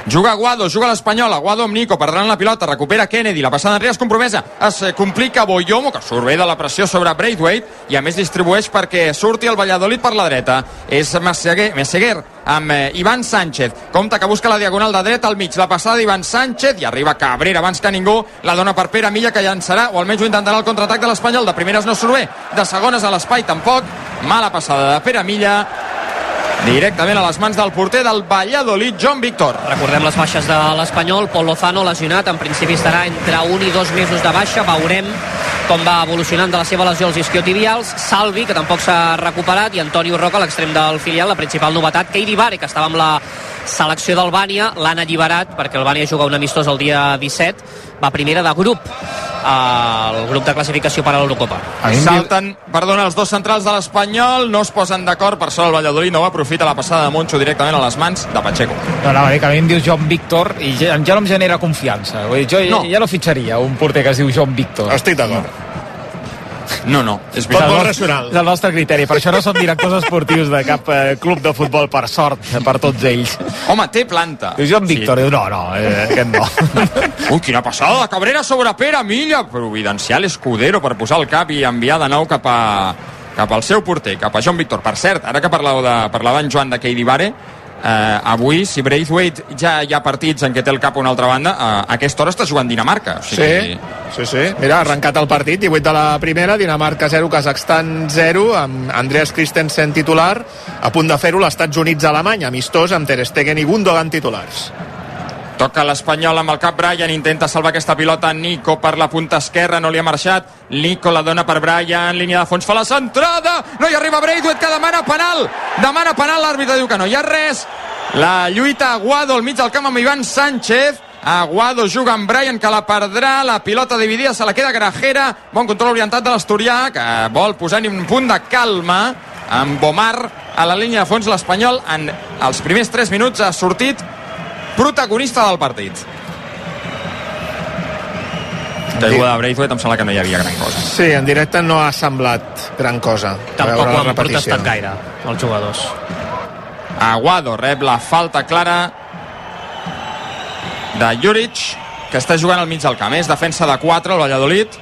Juga Aguado, juga l'Espanyol, Aguado amb Nico, perdran la pilota, recupera Kennedy, la passada enrere és compromesa, es eh, complica Boyomo, que surt bé de la pressió sobre Braithwaite, i a més distribueix perquè surti el Valladolid per la dreta. És Messeguer, Messeguer amb eh, Ivan Sánchez. Compte que busca la diagonal de dreta al mig, la passada d'Ivan Sánchez, i arriba Cabrera abans que ningú, la dona per Pere Milla, que llançarà, o almenys ho intentarà el contraatac de l'Espanyol. De primeres no surt bé, de segones a l'espai tampoc. Mala passada de Pere Milla, directament a les mans del porter del Valladolid, John Víctor. Recordem les baixes de l'Espanyol, Pol Lozano lesionat, en principi estarà entre un i dos mesos de baixa, veurem com va evolucionant de la seva lesió als isquiotibials, Salvi, que tampoc s'ha recuperat, i Antonio Roca, l'extrem del filial, la principal novetat, Keidi Vare, que estava amb la selecció d'Albània, l'han alliberat perquè Albània juga un amistós el dia 17, va primera de grup al grup de classificació per a l'Eurocopa. Salten, perdona, els dos centrals de l'Espanyol, no es posen d'acord, per sort el Valladolid no aprofita la passada de Moncho directament a les mans de Pacheco. No, anava a dir que a mi em dius John Víctor i ja, ja no em genera confiança. Vull dir, jo No. no. ja no fitxaria un porter que es diu John Víctor. Estic d'acord. No, no, és És el, nostre, és el nostre criteri, per això no som directors esportius de cap eh, club de futbol, per sort, per tots ells. Home, té planta. Diu John Víctor, diu, no, no, eh, aquest no. Ui, quina passada Cabrera sobre Pere Milla, providencial Escudero per posar el cap i enviar de nou cap a cap al seu porter, cap a John Víctor. Per cert, ara que parlàveu de, parlava en Joan de Keidi Vare, eh, avui, si Braithwaite ja hi ha partits en què té el cap a una altra banda, eh, a aquesta hora està jugant Dinamarca. O Sí, sí, sí. Mira, ha arrencat el partit, 18 de la primera, Dinamarca 0, Kazakhstan 0, amb Andreas Christensen titular, a punt de fer-ho l'Estats Units-Alemanya, amistós amb Ter Stegen i Gundogan titulars. Toca l'Espanyol amb el cap Brian, intenta salvar aquesta pilota. Nico per la punta esquerra, no li ha marxat. Nico la dona per Brian, línia de fons fa la centrada, no hi arriba Braithwaite que demana penal, demana penal l'àrbitre diu que no hi ha res. La lluita Aguado al mig del camp amb Ivan Sánchez. Aguado juga amb Brian que la perdrà, la pilota dividida se la queda Grajera, bon control orientat de l'Asturià que vol posar-hi un punt de calma. Amb Bomar a la línia de fons l'Espanyol en els primers 3 minuts ha sortit protagonista del partit. Caiguda de Braithwaite em sembla que no hi havia gran cosa. Sí, en directe no ha semblat gran cosa. Tampoc Veure ho la han protestat gaire, els jugadors. Aguado rep la falta clara de Juric, que està jugant al mig del camp. És defensa de 4, el Valladolid.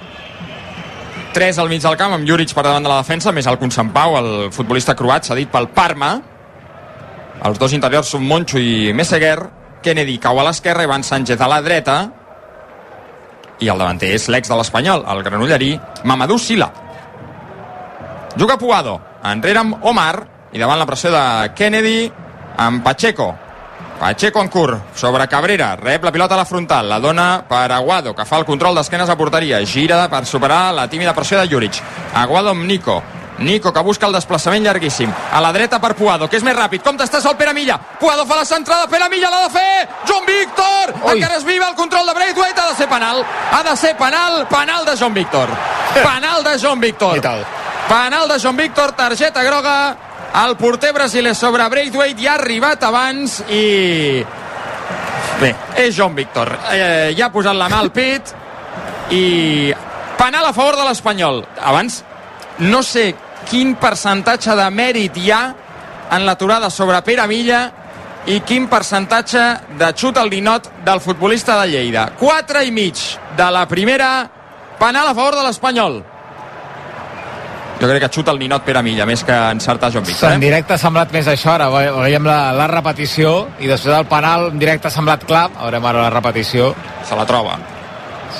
3 al mig del camp, amb Juric per davant de la defensa, més el Consampau, el futbolista croat, cedit pel Parma. Els dos interiors són Moncho i Messeguer. Kennedy cau a l'esquerra, Ivan Sánchez a la dreta. I el davanter és l'ex de l'Espanyol, el granollerí Mamadou Sila. Juga Puado, enrere amb Omar, i davant la pressió de Kennedy, amb Pacheco. Pacheco en curt, sobre Cabrera, rep la pilota a la frontal, la dona per Aguado, que fa el control d'esquenes a porteria, gira per superar la tímida pressió de Juric. Aguado amb Nico, Nico que busca el desplaçament llarguíssim. A la dreta per Puado, que és més ràpid. Com t'estàs el Pere Milla, Puado fa la centrada Pere Milla l'ha de fer, John Víctor! Ui. encara es viva el control de Braithwaite. Ha de ser penal, ha de ser penal penal de John Víctor. Penal de John Víctor. Penal de John Víctor, targeta groga. El porter brasiler sobre Braithwaite ja ha arribat abans i bé, és John Víctor. Eh, ja ha posat la mà al pit i penal a favor de l'Espanyol. Abans no sé quin percentatge de mèrit hi ha en l'aturada sobre Pere Milla i quin percentatge de xut al ninot del futbolista de Lleida 4 i mig de la primera penal a favor de l'Espanyol jo crec que xuta el ninot Pere Milla més que encertar John Víctor En eh? directe ha semblat més això, ara ve- veiem la, la repetició i després del penal en directe ha semblat clar, veurem ara la repetició. Se la troba.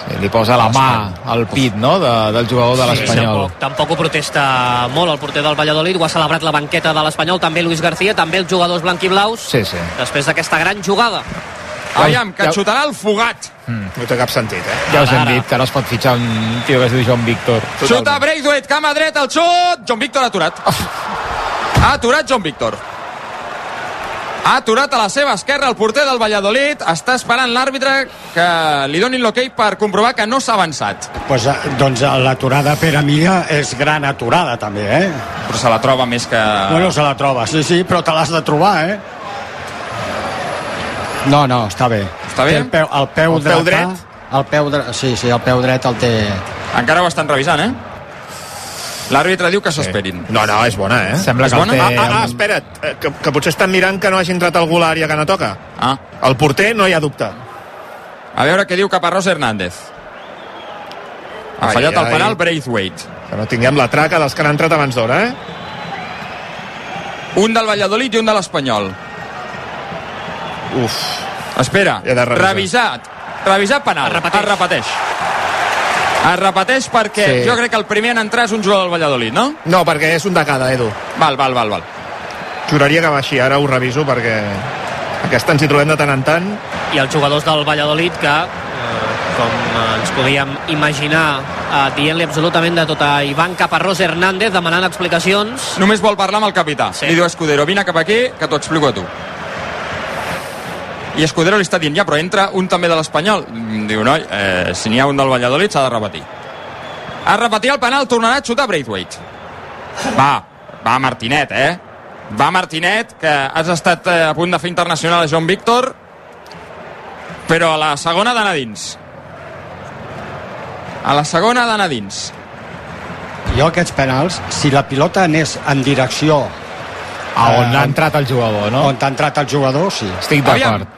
Sí, li posa la mà al pit, no?, de, del jugador de l'Espanyol. tampoc, tampoc ho protesta molt el porter del Valladolid, ho ha celebrat la banqueta de l'Espanyol, també Luis García, també els jugadors blanquiblaus, Sí, sí. després d'aquesta gran jugada. Aviam, que xutarà el Fugat. No té cap sentit, eh? Ja us hem dit que no es pot fitxar un tio que es diu Joan Víctor. Xuta Braithwaite, cama dreta, el xut! John Víctor ha aturat. Ha aturat John Víctor. Ha aturat a la seva esquerra el porter del Valladolid. Està esperant l'àrbitre que li donin l'hoquei per comprovar que no s'ha avançat. Pues, eh, doncs eh, l'aturada Pere Milla és gran aturada també, eh? Però se la troba més que... Bueno, se la troba, sí, sí, però te l'has de trobar, eh? No, no, està bé. Està bé? Té El peu, el peu, El peu dretà, dret? El peu dret, sí, sí, el peu dret el té... Encara ho estan revisant, eh? L'àrbitre diu que s'esperin. No, no, és bona, eh? Sembla És que el bona? té... Ah, ah, ah, espera't, eh, que, que potser estan mirant que no hagi entrat algú a l'àrea que no toca. Ah. El porter no hi ha dubte. A veure què diu Caparrós Hernández. Ha Ai, fallat el ai. penal Braithwaite. Que no tinguem la traca dels que han entrat abans d'hora, eh? Un del Valladolid i un de l'Espanyol. Uf. Espera, revisat. Revisat penal. Es repeteix. Es repeteix. Es repeteix perquè Sí. jo crec que el primer en entrar és un jugador del Valladolid, no? No, perquè és un de cada, Edu. Val, val, val, val. Juraria que va així, ara ho reviso perquè aquesta ens hi trobem de tant en tant. I els jugadors del Valladolid que, eh, com eh, ens podíem imaginar, eh, dient-li absolutament de tot a Ivan Caparrós Hernández, demanant explicacions. Només vol parlar amb el capità. Sí. Li diu a Escudero, vine cap aquí, que t'ho explico a tu. I Escudero li està dient, ja, però entra un també de l'Espanyol. Mm, Diu, noi, eh, si n'hi ha un del Valladolid s'ha de repetir. A repetir el penal tornarà a xutar Braithwaite. Va, va Martinet, eh? Va Martinet, que has estat eh, a punt de fer internacional a Joan Víctor, però a la segona d'anar dins. A la segona d'anar dins. Jo aquests penals, si la pilota anés en direcció A on Eh, ha entrat el jugador, no? on ha entrat el jugador, sí. Estic d'acord.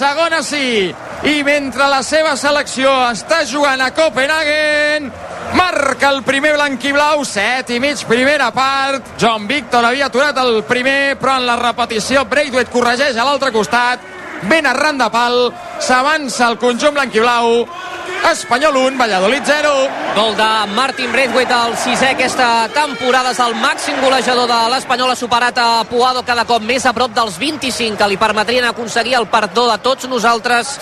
segona sí. I mentre la seva selecció està jugant a Copenhagen marca el primer blanc i blau set i mig primera part. John Víctor havia aturat el primer però en la repetició Braithwaite corregeix a l'altre costat. Ben arran de pal s'avança el conjunt blanc i blau Espanyol 1, Valladolid 0 Gol de Martin Braithwaite, el sisè aquesta temporada. És el màxim golejador de l'Espanyol. Ha superat a Puado cada cop més a prop dels 25 que li permetrien aconseguir el perdó de tots nosaltres.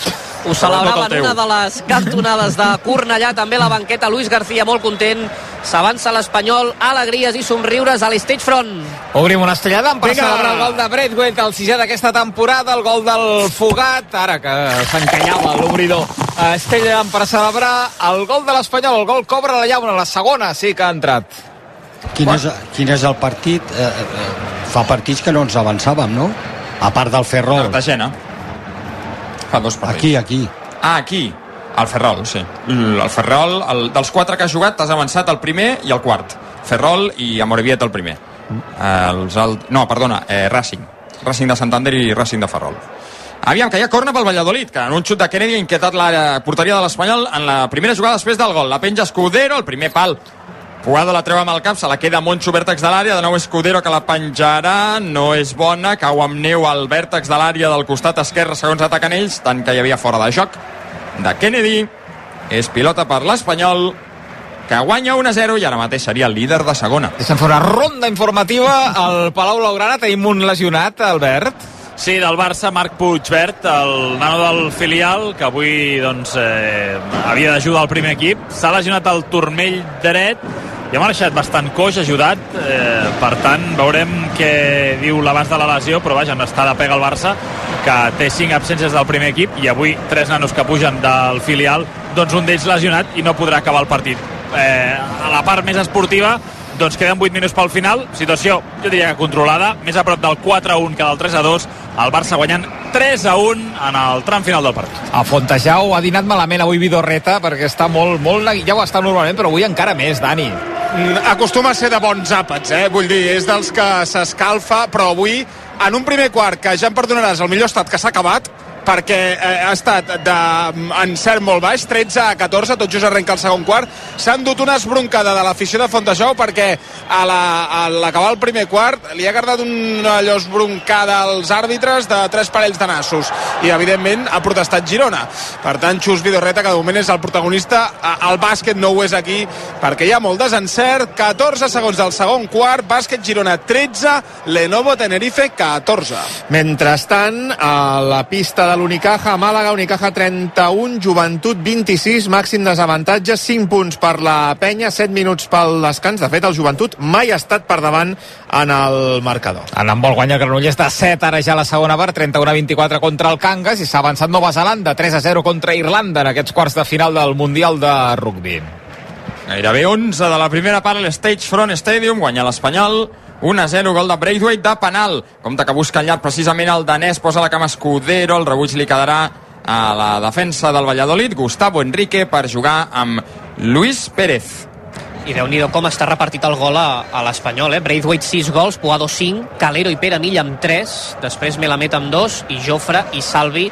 Ho celebrava en una de les cantonades de Cornellà. També la banqueta, Luis García, molt content. S'avança l'Espanyol, alegries i somriures a l'Stage Front. Obrim una estellada per Vinga! celebrar el gol de Braithwaite, el sisè d'aquesta temporada, el gol del Fugat, ara que s'encanyava l'obridor. Estella per celebrar el gol de l'Espanyol, el gol cobra la llauna, la segona sí que ha entrat. Quin és, quin és el partit? Eh, eh, fa partits que no ens avançàvem, no? A part del Ferrol. Cartagena fa dos partits Aquí, aquí. Ah, aquí. El Ferrol, sí. El Ferrol, el, dels quatre que has jugat, t'has avançat el primer i el quart. Ferrol i Amorebiet el primer. Els alt... No, perdona, eh, Racing. Racing de Santander i Racing de Ferrol. Aviam, que hi ha corna pel Valladolid, que en un xut de Kennedy ha inquietat la porteria de l'Espanyol en la primera jugada després del gol. La penja Escudero, el primer pal Puado la treu amb el cap, se la queda Moncho vèrtex de l'àrea, de nou Escudero que la penjarà, no és bona, cau amb neu al vèrtex de l'àrea del costat esquerre segons ataquen ells, tant que hi havia fora de joc de Kennedy. És pilota per l'Espanyol, que guanya 1-0 i ara mateix seria el líder de segona. Deixa'm fer una ronda informativa al Palau Blaugrana. Tenim un lesionat, Albert. Sí, del Barça, Marc Puigvert, el nano del filial, que avui doncs, eh, havia d'ajudar al primer equip. S'ha lesionat el turmell dret i ha marxat bastant coix, ajudat. Eh, per tant, veurem què diu l'abast de la lesió, però vaja, no està de pega el Barça, que té cinc absències del primer equip i avui tres nanos que pugen del filial, doncs un d'ells lesionat i no podrà acabar el partit. Eh, a la part més esportiva, doncs queden 8 minuts pel final, situació, jo diria que controlada, més a prop del 4-1 que del 3-2, el Barça guanyant 3-1 en el tram final del partit. A Fontejau ha dinat malament avui Vidorreta perquè està molt, molt... Ja ho està normalment, però avui encara més, Dani. Mm, acostuma a ser de bons àpats, eh? Vull dir, és dels que s'escalfa, però avui, en un primer quart, que ja em perdonaràs el millor estat que s'ha acabat, perquè eh, ha estat d'encert molt baix, 13 a 14, tot just arrenca el segon quart. S'han dut una esbroncada de l'afició de Fontejau perquè a l'acabar la, el primer quart li ha agradat una allò esbroncada als àrbitres de tres parells de nassos i evidentment ha protestat Girona. Per tant, Xus Vidorreta, que de moment és el protagonista, el bàsquet no ho és aquí perquè hi ha molt desencert. 14 segons del segon quart, bàsquet Girona 13, Lenovo Tenerife 14. Mentrestant, a la pista de l'Unicaja, Màlaga, Unicaja 31, Joventut 26, màxim desavantatge, 5 punts per la penya, 7 minuts pel descans. De fet, el Joventut mai ha estat per davant en el marcador. En handbol guanya el Granollers de 7, ara ja la segona part, 31 a 24 contra el Cangas i s'ha avançat Nova Zelanda, 3 a 0 contra Irlanda en aquests quarts de final del Mundial de Rugby. Gairebé 11 de la primera part a l'Stage Front Stadium, guanya l'Espanyol, 1-0, gol de Braithwaite de penal. Compte que busca llarg precisament el danès, posa la cama Escudero, el rebuig li quedarà a la defensa del Valladolid, Gustavo Enrique per jugar amb Luis Pérez. I déu nhi com està repartit el gol a, a l'Espanyol, eh? Braithwaite 6 gols, Puado 5, Calero i Pere Mill amb 3, després Melamed amb 2 i Jofre i Salvi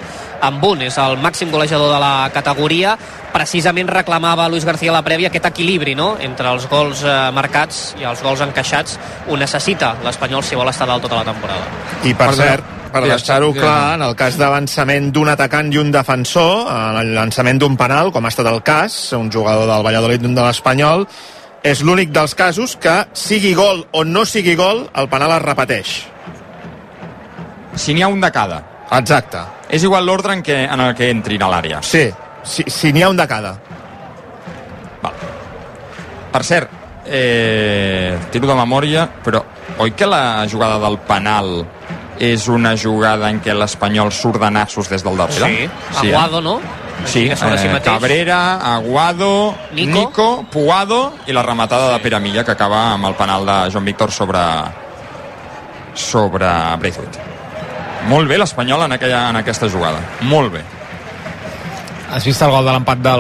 amb un. És el màxim golejador de la categoria. Precisament reclamava Luis García a la prèvia aquest equilibri no? entre els gols eh, marcats i els gols encaixats. Ho necessita l'Espanyol si vol estar dalt tota la temporada. I per cert, per deixar-ho clar, en el cas d'avançament d'un atacant i un defensor, en el llançament d'un penal, com ha estat el cas, un jugador del Valladolid d'un de l'Espanyol, és l'únic dels casos que, sigui gol o no sigui gol, el penal es repeteix. Si n'hi ha un de cada. Exacte. És igual l'ordre en, què, en el que entrin a l'àrea. Sí, si, si n'hi ha un de cada. Val. Per cert, eh, tiro de memòria, però oi que la jugada del penal és una jugada en què l'Espanyol surt de nassos des del darrere? Sí, Aguado, no? Sí, eh. Cabrera, Aguado, Nico. Nico, Puado i la rematada de Pere Milla que acaba amb el penal de Joan Víctor sobre sobre Braithwaite. Molt bé l'Espanyol en, aquella, en aquesta jugada. Molt bé. Has vist el gol de l'empat de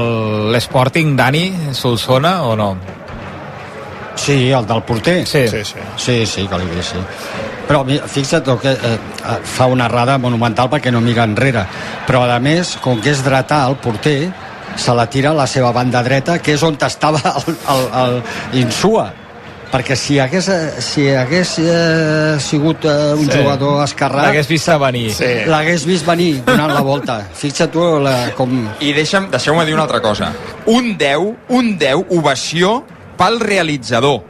l'Sporting, Dani, Solsona, o no? Sí, el del porter. Sí. Sí, sí. Sí, sí, que l'he vist, sí. Però fixa't que eh, eh, fa una errada monumental perquè no mira enrere. Però, a més, com que és dretà el porter, se la tira a la seva banda dreta, que és on estava el, el, el Insua. Perquè si hagués, eh, si hagués eh, sigut eh, un Sí. jugador esquerrà... L'hagués vist venir. Sí. L'hagués vist venir donant la volta. Fixa't tu la, com... I deixa'm, deixeu-me dir una altra cosa. Un 10, un 10, ovació pel realitzador.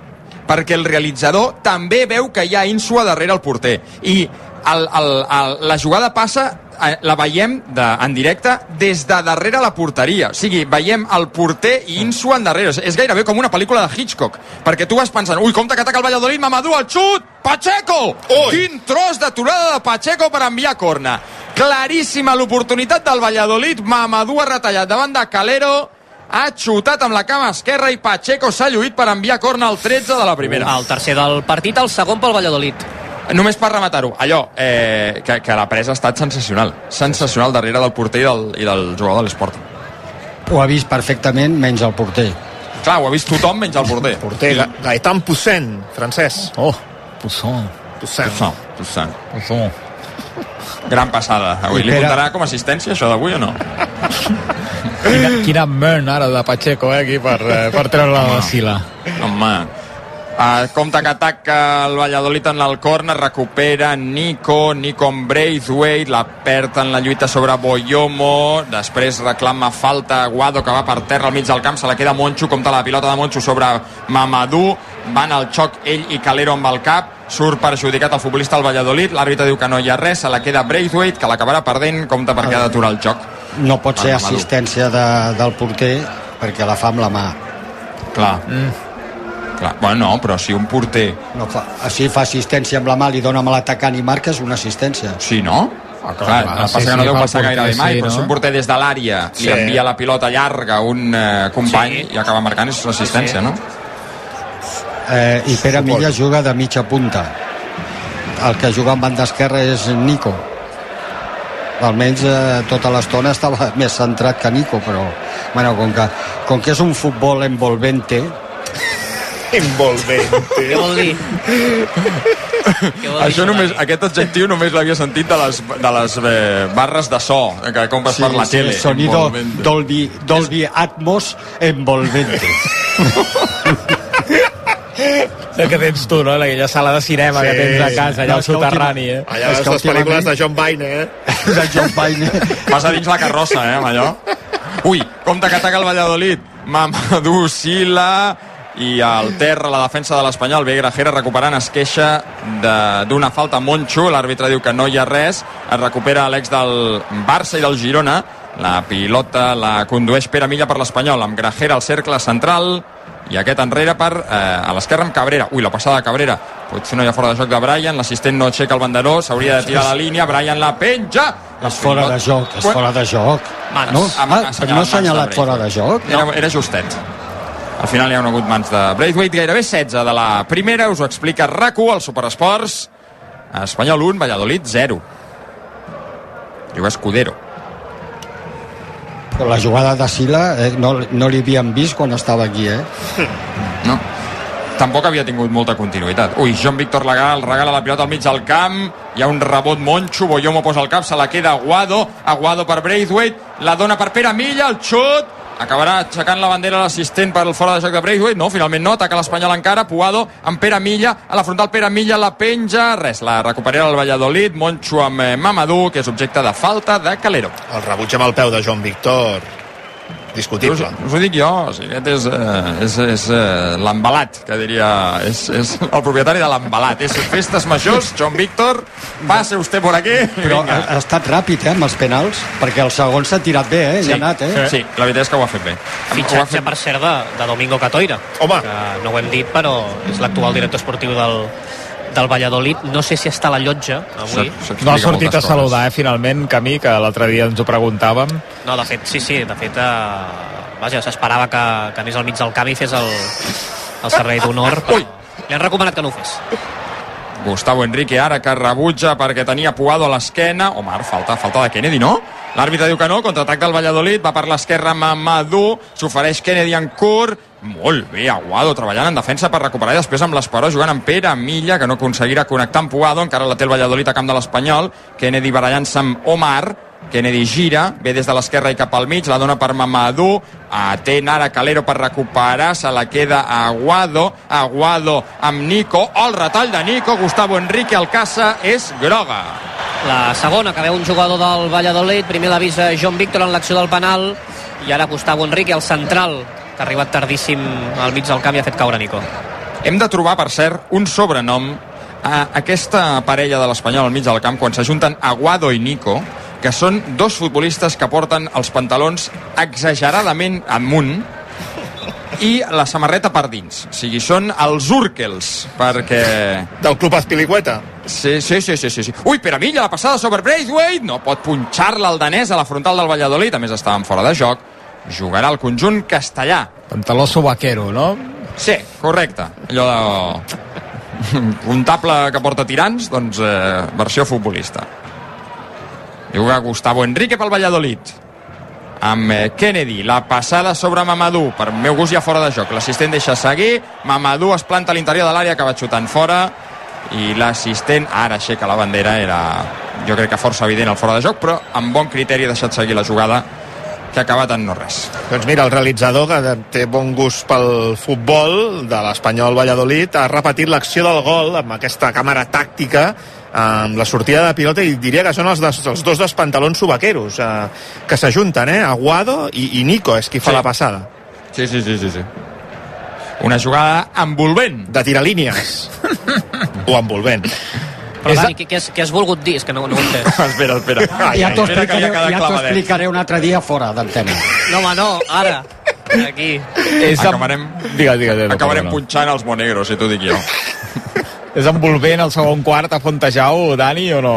Perquè el realitzador també veu que hi ha Insua darrere el porter. I el, el, el, la jugada passa eh, la veiem de, en directe des de darrere la porteria. O sigui, veiem el porter i Insua endarrere. És gairebé com una pel·lícula de Hitchcock. Perquè tu vas pensant, ui, compte que ataca el Valladolid, Mamadou, el xut! Pacheco! Ui. Quin tros d'aturada de Pacheco per enviar corna. Claríssima l'oportunitat del Valladolid. Mamadou ha retallat davant de Calero, ha xutat amb la cama esquerra i Pacheco s'ha lluït per enviar corna al 13 de la primera. El tercer del partit, el segon pel Valladolid. Només per rematar-ho, allò, eh, que, que la presa ha estat sensacional. Sensacional darrere del porter i del, i del jugador de l'esport. Ho ha vist perfectament, menys el porter. Clar, ho ha vist tothom menys el porter. Porter, Ga Gaetan Poussin, francès. Oh, Poussin. Poussin. Poussin. Poussin. Poussin. Gran passada. Avui I li comptarà com a assistència això d'avui o no? Quina, quina burn ara de Pacheco, eh, aquí, per, eh, per treure-la de la sila. Home, Uh, compte que ataca el Valladolid en el corner, recupera Nico, Nico amb Braithwaite, la perd en la lluita sobre Boyomo, després reclama falta Guado que va per terra al mig del camp, se la queda Moncho, compta la pilota de Moncho sobre Mamadou, van al xoc ell i Calero amb el cap, surt perjudicat el futbolista al Valladolid, l'àrbitre diu que no hi ha res, se la queda Braithwaite, que l'acabarà perdent, compte perquè ha d'aturar el joc. No pot ser Ah, assistència de, del porter perquè la fa amb la mà. Clar. Mm. Clar. Bueno, no, però si un porter... No fa, si fa assistència amb la mà, li dona amb l'atacant i marca, és una assistència. Sí, no? Ah, clar, clar, passa que no deu passar gairebé mai, però si un porter des de l'àrea Sí. li envia la pilota llarga a un eh, company i acaba marcant, és l'assistència, no? Eh, I Pere Milla juga de mitja punta. El que juga en banda esquerra és Nico. Almenys eh, tota l'estona estava més centrat que Nico, però bueno, com, que, com que és un futbol envolvente, Envolvente. Què vol dir? Això només, aquest adjectiu només l'havia sentit de les, de les eh, barres de so que compres per la tele. sonido Envolvente. Dolby, Dolby Atmos envolvente. El que tens tu, no? Aquella sala de cinema sí, que tens a casa, allà al soterrani, eh? Allà les pel·lícules de John Baine, eh? de John Baine. Vas a dins la carrossa, eh, amb allò. Ui, compte que ataca el Valladolid. Mamadou Sila i al terra la defensa de l'Espanyol ve Grajera recuperant es queixa de- d'una falta a Moncho l'àrbitre diu que no hi ha res es recupera l'ex del Barça i del Girona la pilota la condueix Pere Milla per l'Espanyol amb Grajera al cercle central i aquest enrere per eh, a l'esquerra amb Cabrera ui la passada de Cabrera potser no hi ha fora de joc de Brian l'assistent no aixeca el banderó s'hauria de tirar la línia Brian la penja És fora de joc, és fora de joc. Mans. No, ah, no ha assenyalat fora de joc? Era, era justet. Al final hi ha hagut mans de Braithwaite, gairebé 16 de la primera, us ho explica RAC1 al Superesports. Espanyol 1, Valladolid 0. Diu Escudero. La jugada de Sila eh, no, no li havíem vist quan estava aquí, eh? No. Tampoc havia tingut molta continuïtat. Ui, Joan Víctor Legal regala la pilota al mig del camp, hi ha un rebot Moncho, Boyomo posa el cap, se la queda Aguado, Aguado per Braithwaite, la dona per Pere Milla, el xut, acabarà aixecant la bandera l'assistent per el fora de joc de Braithwaite, no, finalment no, ataca l'Espanyol encara, Puado amb Pere Milla, a la frontal Pere Milla la penja, res, la recupera el Valladolid, Moncho amb eh, Mamadou, que és objecte de falta de Calero. El rebuig amb el peu de Joan Víctor. Discutible. Us, us ho dic jo, o sigui, aquest és, eh, és, és eh, l'embalat, que diria, és, és el propietari de l'embalat. És festes majors, Joan Víctor, pase usted por aquí. i Però ha, ha estat ràpid, eh, amb els penals, perquè el segon s'ha tirat bé, eh? Sí, Hi ha anat, eh? sí, la veritat és que ho ha fet bé. Fitxatge, per cert, de, de Domingo Catoira. Home. Que no ho hem dit, però és l'actual director esportiu del, del Valladolid. No sé si està a la llotja avui. No ha sortit a saludar, eh, finalment, Camí, que l'altre dia ens ho preguntàvem. No, de fet, sí, sí, de fet, eh, vaja, s'esperava que, que anés al mig del camp i fes el, el servei d'honor. Li han recomanat que no ho fes. Gustavo Enrique ara que rebutja perquè tenia Puado a l'esquena. Omar, falta, falta de Kennedy, no? L'àrbitre diu que no, contraatac del Valladolid, va per l'esquerra Mamadou, s'ofereix Kennedy en curt, molt bé, Aguado treballant en defensa per recuperar i després amb l'Esperó jugant amb Pere Milla, que no aconseguirà connectar amb Puado, encara la té el Valladolid a camp de l'Espanyol, Kennedy barallant-se amb Omar, Kennedy gira, ve des de l'esquerra i cap al mig, la dona per Mamadou, atent ara Calero per recuperar, se la queda Aguado, Aguado amb Nico, el retall de Nico, Gustavo Enrique, el caça és groga. La segona, que veu un jugador del Valladolid, primer l'avisa John Víctor en l'acció del penal, i ara Gustavo Enrique, el central, que ha arribat tardíssim al mig del camp i ha fet caure Nico. Hem de trobar, per cert, un sobrenom a aquesta parella de l'Espanyol al mig del camp quan s'ajunten Aguado i Nico, que són dos futbolistes que porten els pantalons exageradament amunt i la samarreta per dins. O sigui, són els Urkels, perquè... Del club Espilicueta. Sí, sí, sí, sí, sí, sí. Ui, Pere Milla, la passada sobre Braithwaite. No pot punxar-la el danès a la frontal del Valladolid. A més, estaven fora de joc. Jugarà el conjunt castellà. Pantaló sobaquero, no? Sí, correcte. Allò de... comptable que porta tirants, doncs eh, versió futbolista. Juga Gustavo Enrique pel Valladolid amb eh, Kennedy, la passada sobre Mamadou, per meu gust ja fora de joc l'assistent deixa seguir, Mamadou es planta a l'interior de l'àrea, acaba xutant fora i l'assistent ara aixeca la bandera era jo crec que força evident el fora de joc, però amb bon criteri ha deixat seguir la jugada que ha acabat en no res. Doncs mira, el realitzador, que té bon gust pel futbol de l'Espanyol Valladolid, ha repetit l'acció del gol amb aquesta càmera tàctica amb la sortida de pilota i diria que són els, des, els dos dels pantalons subaqueros eh, que s'ajunten, eh? Aguado i, i Nico és qui fa Sí. la passada. Sí, sí, sí, sí, sí. Una jugada envolvent. De tirar línies. o envolvent. Però, Dani, què, què, has, què has volgut dir? És que no, no ho entès. espera, espera. ja t'ho explicaré, ja clavadet. explicaré un altre dia fora d'antena. No, home, no, ara. Aquí. És amb... Acabarem, Digues, digues, digues, acabarem punxant els monegros, si t'ho dic jo. És envolvent el segon quart a Fontejau, Dani, o no?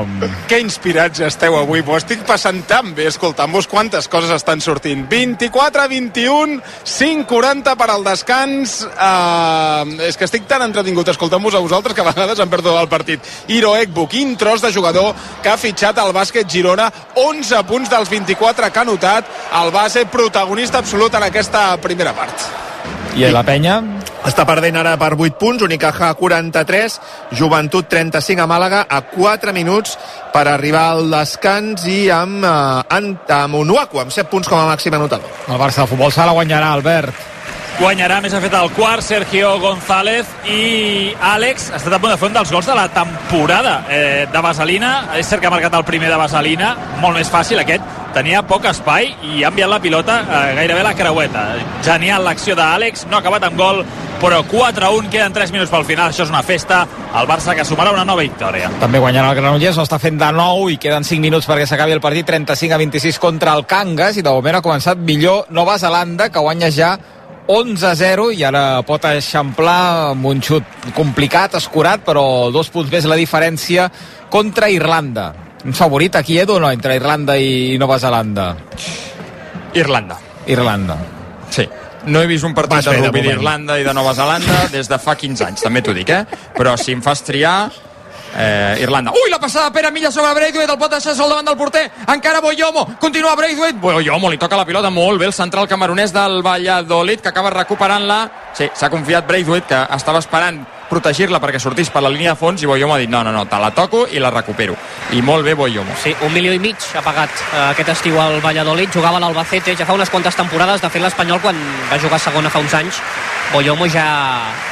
Que inspirats esteu avui, m'ho estic passant tan bé escoltant-vos quantes coses estan sortint. 24, 21, 5.40 per al descans. Uh, és que estic tan entretingut escoltant-vos a vosaltres que a vegades em perdo el partit. Hiro Ekbu, quin tros de jugador que ha fitxat al bàsquet Girona. 11 punts dels 24 que ha anotat. El base protagonista absolut en aquesta primera part. I la penya? Està perdent ara per 8 punts, Unicaja 43, Joventut 35 a Màlaga a 4 minuts per arribar al descans i amb, eh, amb, amb Unuaku, amb 7 punts com a màxim anotador. El Barça de futbol sala guanyarà, Albert. Guanyarà, més fet el quart, Sergio González i Àlex ha estat a punt de fer un dels gols de la temporada eh, de Vaselina. És cert que ha marcat el primer de Vaselina, molt més fàcil aquest. Tenia poc espai i ha enviat la pilota eh, gairebé la creueta. Genial l'acció d'Àlex, no ha acabat amb gol, però 4-1, queden 3 minuts pel final. Això és una festa. El Barça que sumarà una nova victòria. També guanyarà el Granollers, ho està fent de nou i queden 5 minuts perquè s'acabi el partit 35 a 26 contra el Cangas i de moment ha començat millor Nova Zelanda que guanya ja 11-0 i ara pot eixamplar amb un xut complicat, escurat, però dos punts més la diferència contra Irlanda. Un favorit aquí, Edu, no? Entre Irlanda i Nova Zelanda. Irlanda. Irlanda. Sí. No he vist un partit Vas de rugby d'Irlanda i de Nova Zelanda des de fa 15 anys, també t'ho dic, eh? Però si em fas triar, eh, Irlanda. Ui, la passada Pere Milla sobre Braithwaite, el pot deixar sol davant del porter, encara Boyomo, continua Braithwaite, Boyomo li toca la pilota molt bé, el central camaronès del Valladolid, que acaba recuperant-la, sí, s'ha confiat Braithwaite, que estava esperant protegir-la perquè sortís per la línia de fons i Boyomo ha dit no, no, no, te la toco i la recupero. I molt bé Boyomo. Sí, un milió i mig ha pagat eh, aquest estiu al Valladolid, jugava a l'Albacete ja fa unes quantes temporades, de fet l'Espanyol quan va jugar segona fa uns anys, Boyomo ja,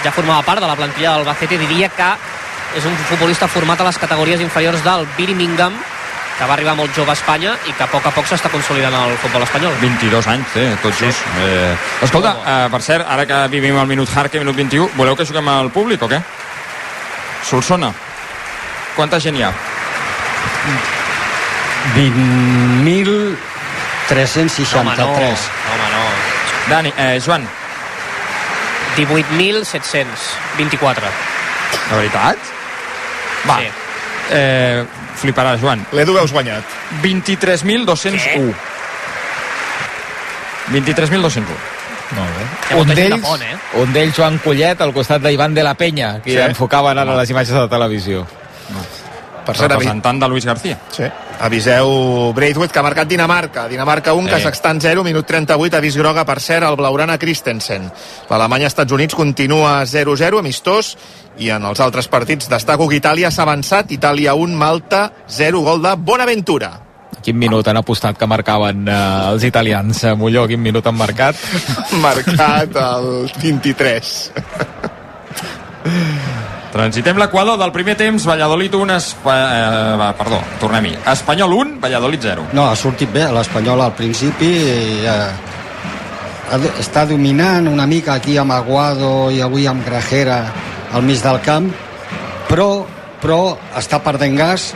ja formava part de la plantilla de l'Albacete, diria que és un futbolista format a les categories inferiors del Birmingham, que va arribar molt jove a Espanya i que a poc a poc s'està consolidant el futbol espanyol. 22 anys, eh, tot just. Eh, escolta, eh, per cert, ara que vivim el minut Harke, minut 21, voleu que juguem al públic o què? Solsona, quanta gent hi ha? 20.363. Home, no. Home, no. Dani, eh, Joan. 18.724. De veritat? Va. Sí. Eh, fliparà, Joan. L'Edu veus guanyat. 23.201. 23.201. Molt bé. Un de d'ells, eh? un d'ells, Joan Collet, al costat d'Ivan de la Penya, que Sí. enfocaven ara les imatges de la televisió. Per cert, avi- Representant de Luis García. Sí. Aviseu Braithwaite, que ha marcat Dinamarca. Dinamarca 1, Sí. Kazakhstan 0, minut 38, avís groga, per cert, el Blaurana Christensen. L'Alemanya-Estats Units continua 0-0, amistós, i en els altres partits destaco que Itàlia s'ha avançat, Itàlia 1, Malta 0, gol de Bonaventura. Quin minut han apostat que marcaven eh, els italians? Eh, Molló, quin minut han marcat? Marcat el 23. Transitem l'equador del primer temps, Valladolid 1, es... eh, perdó, tornem-hi. Espanyol 1, Valladolid 0. No, ha sortit bé l'Espanyol al principi i, eh, està dominant una mica aquí amb Aguado i avui amb Grajera al mig del camp però, però està perdent gas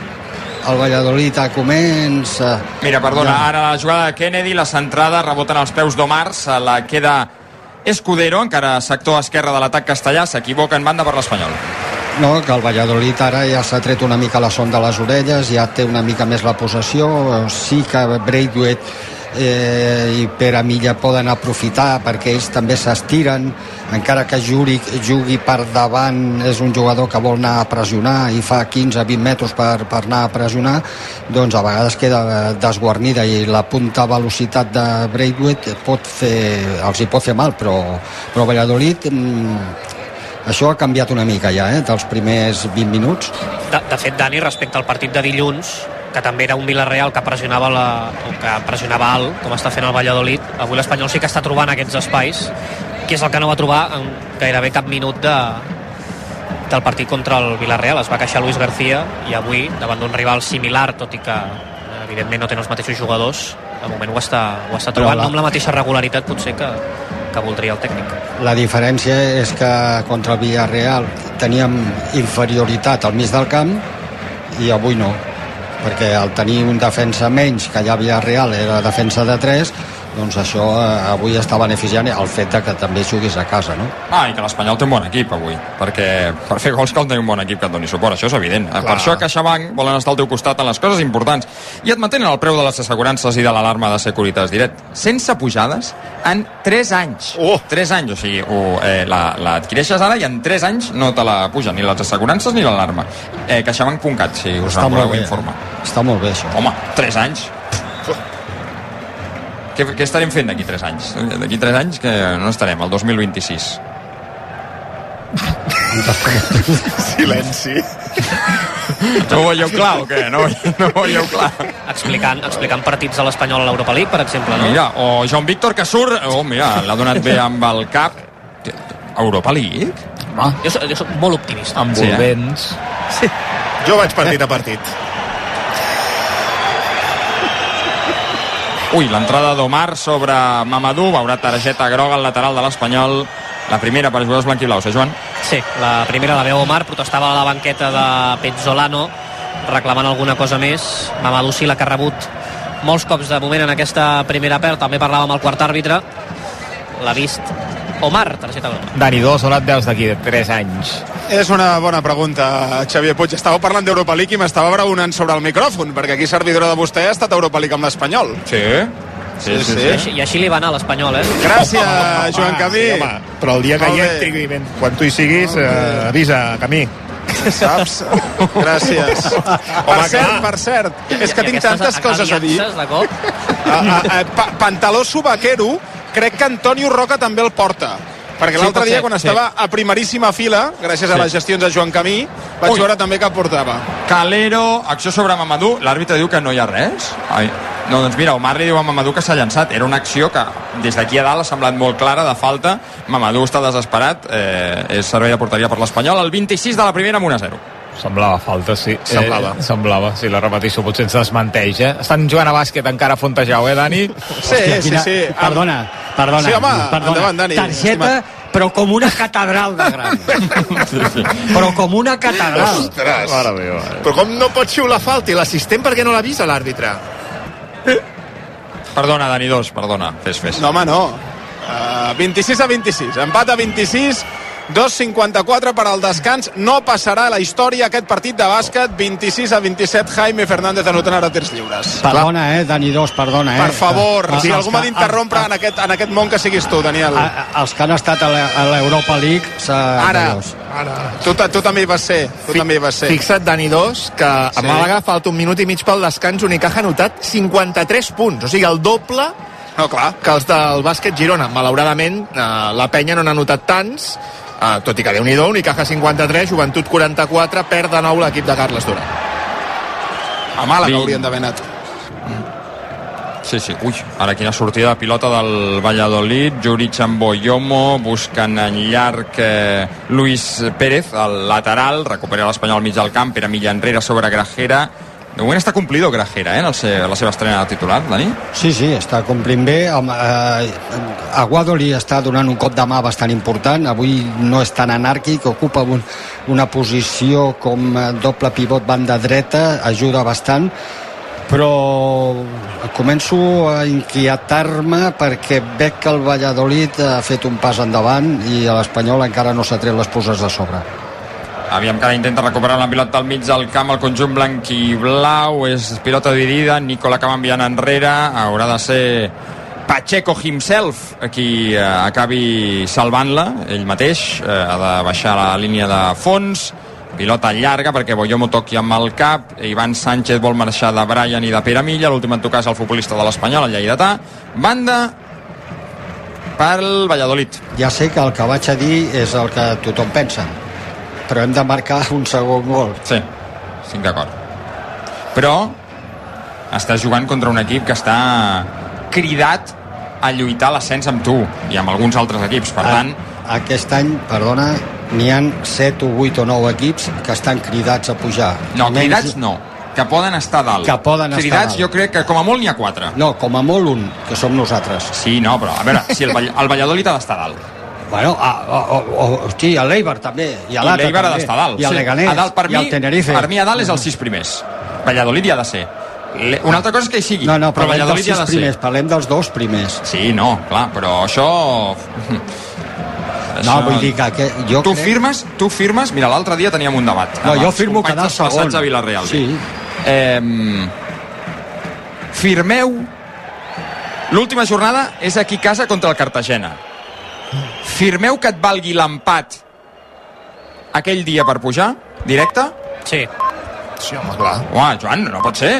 el Valladolid comença Mira, perdona, Ja. ara la jugada de Kennedy, la centrada, reboten als peus d'Omar, se la queda Escudero, encara sector esquerre de l'atac castellà, s'equivoca en banda per l'Espanyol. No, que el Valladolid ara ja s'ha tret una mica la son de les orelles, ja té una mica més la possessió, sí que Braithwaite eh, i Pere Milla poden aprofitar perquè ells també s'estiren, encara que jugui, jugui per davant és un jugador que vol anar a pressionar i fa 15-20 metres per, per anar a pressionar, doncs a vegades queda desguarnida i la punta velocitat de Braithwaite pot fer, els hi pot fer mal, però, però Valladolid mm, això ha canviat una mica ja, eh, dels primers 20 minuts. De, de fet, Dani, respecte al partit de dilluns, que també era un Villarreal que pressionava, la, que pressionava alt, com està fent el Valladolid. Avui l'Espanyol sí que està trobant aquests espais, que és el que no va trobar en gairebé cap minut de, del partit contra el Villarreal. Es va queixar Luis García i avui, davant d'un rival similar, tot i que evidentment no tenen els mateixos jugadors, de moment ho està, ho està trobant, la- no amb la mateixa regularitat potser que, que voldria el tècnic. La diferència és que contra el Villarreal teníem inferioritat al mig del camp i avui no perquè al tenir un defensa menys que ja Villarreal era defensa de 3 doncs això eh, avui està beneficiant el fet de que també juguis a casa no? Ah, i que l'Espanyol té un bon equip avui, perquè per fer gols cal tenir un bon equip que et doni suport, això és evident. Clar. Per això CaixaBank volen estar al teu costat en les coses importants i et mantenen el preu de les assegurances i de l'alarma de Securitas Direct sense pujades en 3 anys. Oh. 3 anys, o sigui, ho, eh, la- l'adquireixes la, ara i en 3 anys no te la pugen, ni les assegurances ni l'alarma. Eh, CaixaBank.cat, si us en voleu informar. està molt bé això Home, 3 anys. Què, què estarem fent d'aquí 3 anys? D'aquí 3 anys que no estarem, el 2026. Silenci. No ho veieu clar o què? No, no ho veieu clar. Explicant, explicant partits de l'Espanyol a l'Europa League, per exemple, no? Mira, o Joan Víctor que surt... Oh, mira, l'ha donat bé amb el cap. Europa League? Jo, soc, jo soc molt optimista. Envolvents. Sí. Jo vaig partit a partit. Ui, l'entrada d'Omar sobre Mamadou, veurà targeta groga al lateral de l'Espanyol. La primera per jugadors blanquiblaus, eh, Joan? Sí, la primera la veu Omar, protestava a la banqueta de Pezzolano, reclamant alguna cosa més. Mamadou Sila, que ha rebut molts cops de moment en aquesta primera pèl, també parlava amb el quart àrbitre, l'ha vist Omar, targeta groga. Dani, dos, on et veus d'aquí de 3 anys? És una bona pregunta, Xavier Puig. Estàveu parlant d'Europa League i m'estava braonant sobre el micròfon, perquè aquí servidora de vostè ha estat a Europa League amb l'Espanyol. Sí. Sí, sí, I així, I així li va anar a l'Espanyol, eh? Gràcies, Joan Camí. Sí, home, però el dia que hi entri, quan tu hi siguis, eh, avisa, Camí. Saps? Gràcies. Per Home, cert, clar. per cert, és que I tinc tantes coses a dir. aliances, De cop. A, a, a, pa, pantaló subaquero, crec que Antonio Roca també el porta. Perquè l'altre dia, quan sí. estava a primeríssima fila, gràcies a Sí. les gestions de Joan Camí, vaig Ui. veure també que portava. Calero, acció sobre Mamadou, l'àrbitre diu que no hi ha res. Ai. No, doncs mira, Omar li diu a Mamadou que s'ha llançat. Era una acció que des d'aquí a dalt ha semblat molt clara, de falta. Mamadou està desesperat, eh, és servei de porteria per l'Espanyol, el 26 de la primera amb 1 a 0. Semblava falta, sí. Semblava. Eh, semblava, sí, la repetició potser ens desmenteix, eh? Estan jugant a bàsquet encara a Fontejau, eh, Dani? Sí, sí, sí. perdona, perdona, Sí, home, perdona. endavant, Dani. targeta però com una catedral de gran però com una catedral Ostres. Mare meva. Però com no pot xiular falta i l'assistent per què no l'avisa l'àrbitre? Perdona, Dani, dos, perdona. Fes, fes. No, home, no. Uh, 26 a 26. Empat a 26. 2.54 per al descans. No passarà a la història aquest partit de bàsquet. 26 a 27. Jaime Fernández anotant ara tirs lliures. perdona, eh, Dani Dos, perdona, eh Per favor, Ah, si algú m'ha d'interrompre en, aquest, en aquest món que siguis tu, Daniel. a- a- els que han estat a l'Europa League s'ha- Ara. Ara. tu, tu també hi vas ser. Tu també hi vas ser. Fixa't, Dani Dos, que a Sí. Màlaga falta un minut i mig pel descans, Unicaja ha anotat 53 punts, o sigui, el doble no, clar. que els del bàsquet Girona. Malauradament, eh, la penya no n'ha anotat tants, eh, tot i que Déu-n'hi-do, Unicaja 53, Joventut 44, perd de nou l'equip de Carles Durant. A Màlaga Vint. haurien d'haver anat. Sí, sí. Ui, ara quina sortida de pilota del Valladolid. Juric amb Boyomo, buscant en llarg eh, Luis Pérez, el lateral, recupera l'Espanyol al mig del camp, Pere Milla enrere sobre Grajera. De moment està complido Grajera, eh, en el la seva estrena titular, Dani. Sí, sí, està complint bé. Eh, Aguado li està donant un cop de mà bastant important. Avui no és tan anàrquic, ocupa un, una posició com eh, doble pivot banda dreta, ajuda bastant però començo a inquietar-me perquè veig que el Valladolid ha fet un pas endavant i l'Espanyol encara no s'ha tret les poses de sobre. Aviam que intenta recuperar la pilota al mig del camp, el conjunt blanc i blau, és pilota dividida, Nico l'acaba enviant enrere, haurà de ser Pacheco himself qui eh, acabi salvant-la, ell mateix, eh, ha de baixar la línia de fons, pilota llarga perquè Boyomo toqui amb el cap, Ivan Sánchez vol marxar de Brian i de Pere Milla, l'últim en tocar és el futbolista de l'Espanyol, el lleidatà, banda pel Valladolid. Ja sé que el que vaig a dir és el que tothom pensa, però hem de marcar un segon gol. Sí, estic d'acord. Però estàs jugant contra un equip que està cridat a lluitar l'ascens amb tu i amb alguns altres equips. Per tant, Aquest any, perdona, n'hi han 7 o 8 o 9 equips que estan cridats a pujar. no, Menys- cridats no, que poden estar dalt. Que poden estar cridats a dalt. jo crec que com a molt n'hi ha 4. No, com a molt un, que som nosaltres. Sí, no, però a veure, si el, el Valladolid ha d'estar dalt. Bueno, a, a, a, sí, a l'Eibar també, i a l'altre l'Eibar ha d'estar a dalt. i a Sí, Leganés, a dalt per i mi, al Tenerife. Per mi a dalt és els sis primers. Valladolid hi ha de ser. Una altra cosa és que hi sigui, No, no, però dels Valladolid hi ha de ser. primers, parlem dels dos primers. Sí, no, clar, però això... No, vull dir que, que jo tu crec... firmes, tu firmes, mira, l'altre dia teníem un debat. No, jo firmo quedar segon. a Vilareal. Sí. Eh, firmeu l'última jornada és aquí casa contra el Cartagena. Firmeu que et valgui l'empat aquell dia per pujar, directe? Sí. Sí, home, clar. Home, Joan, no pot ser.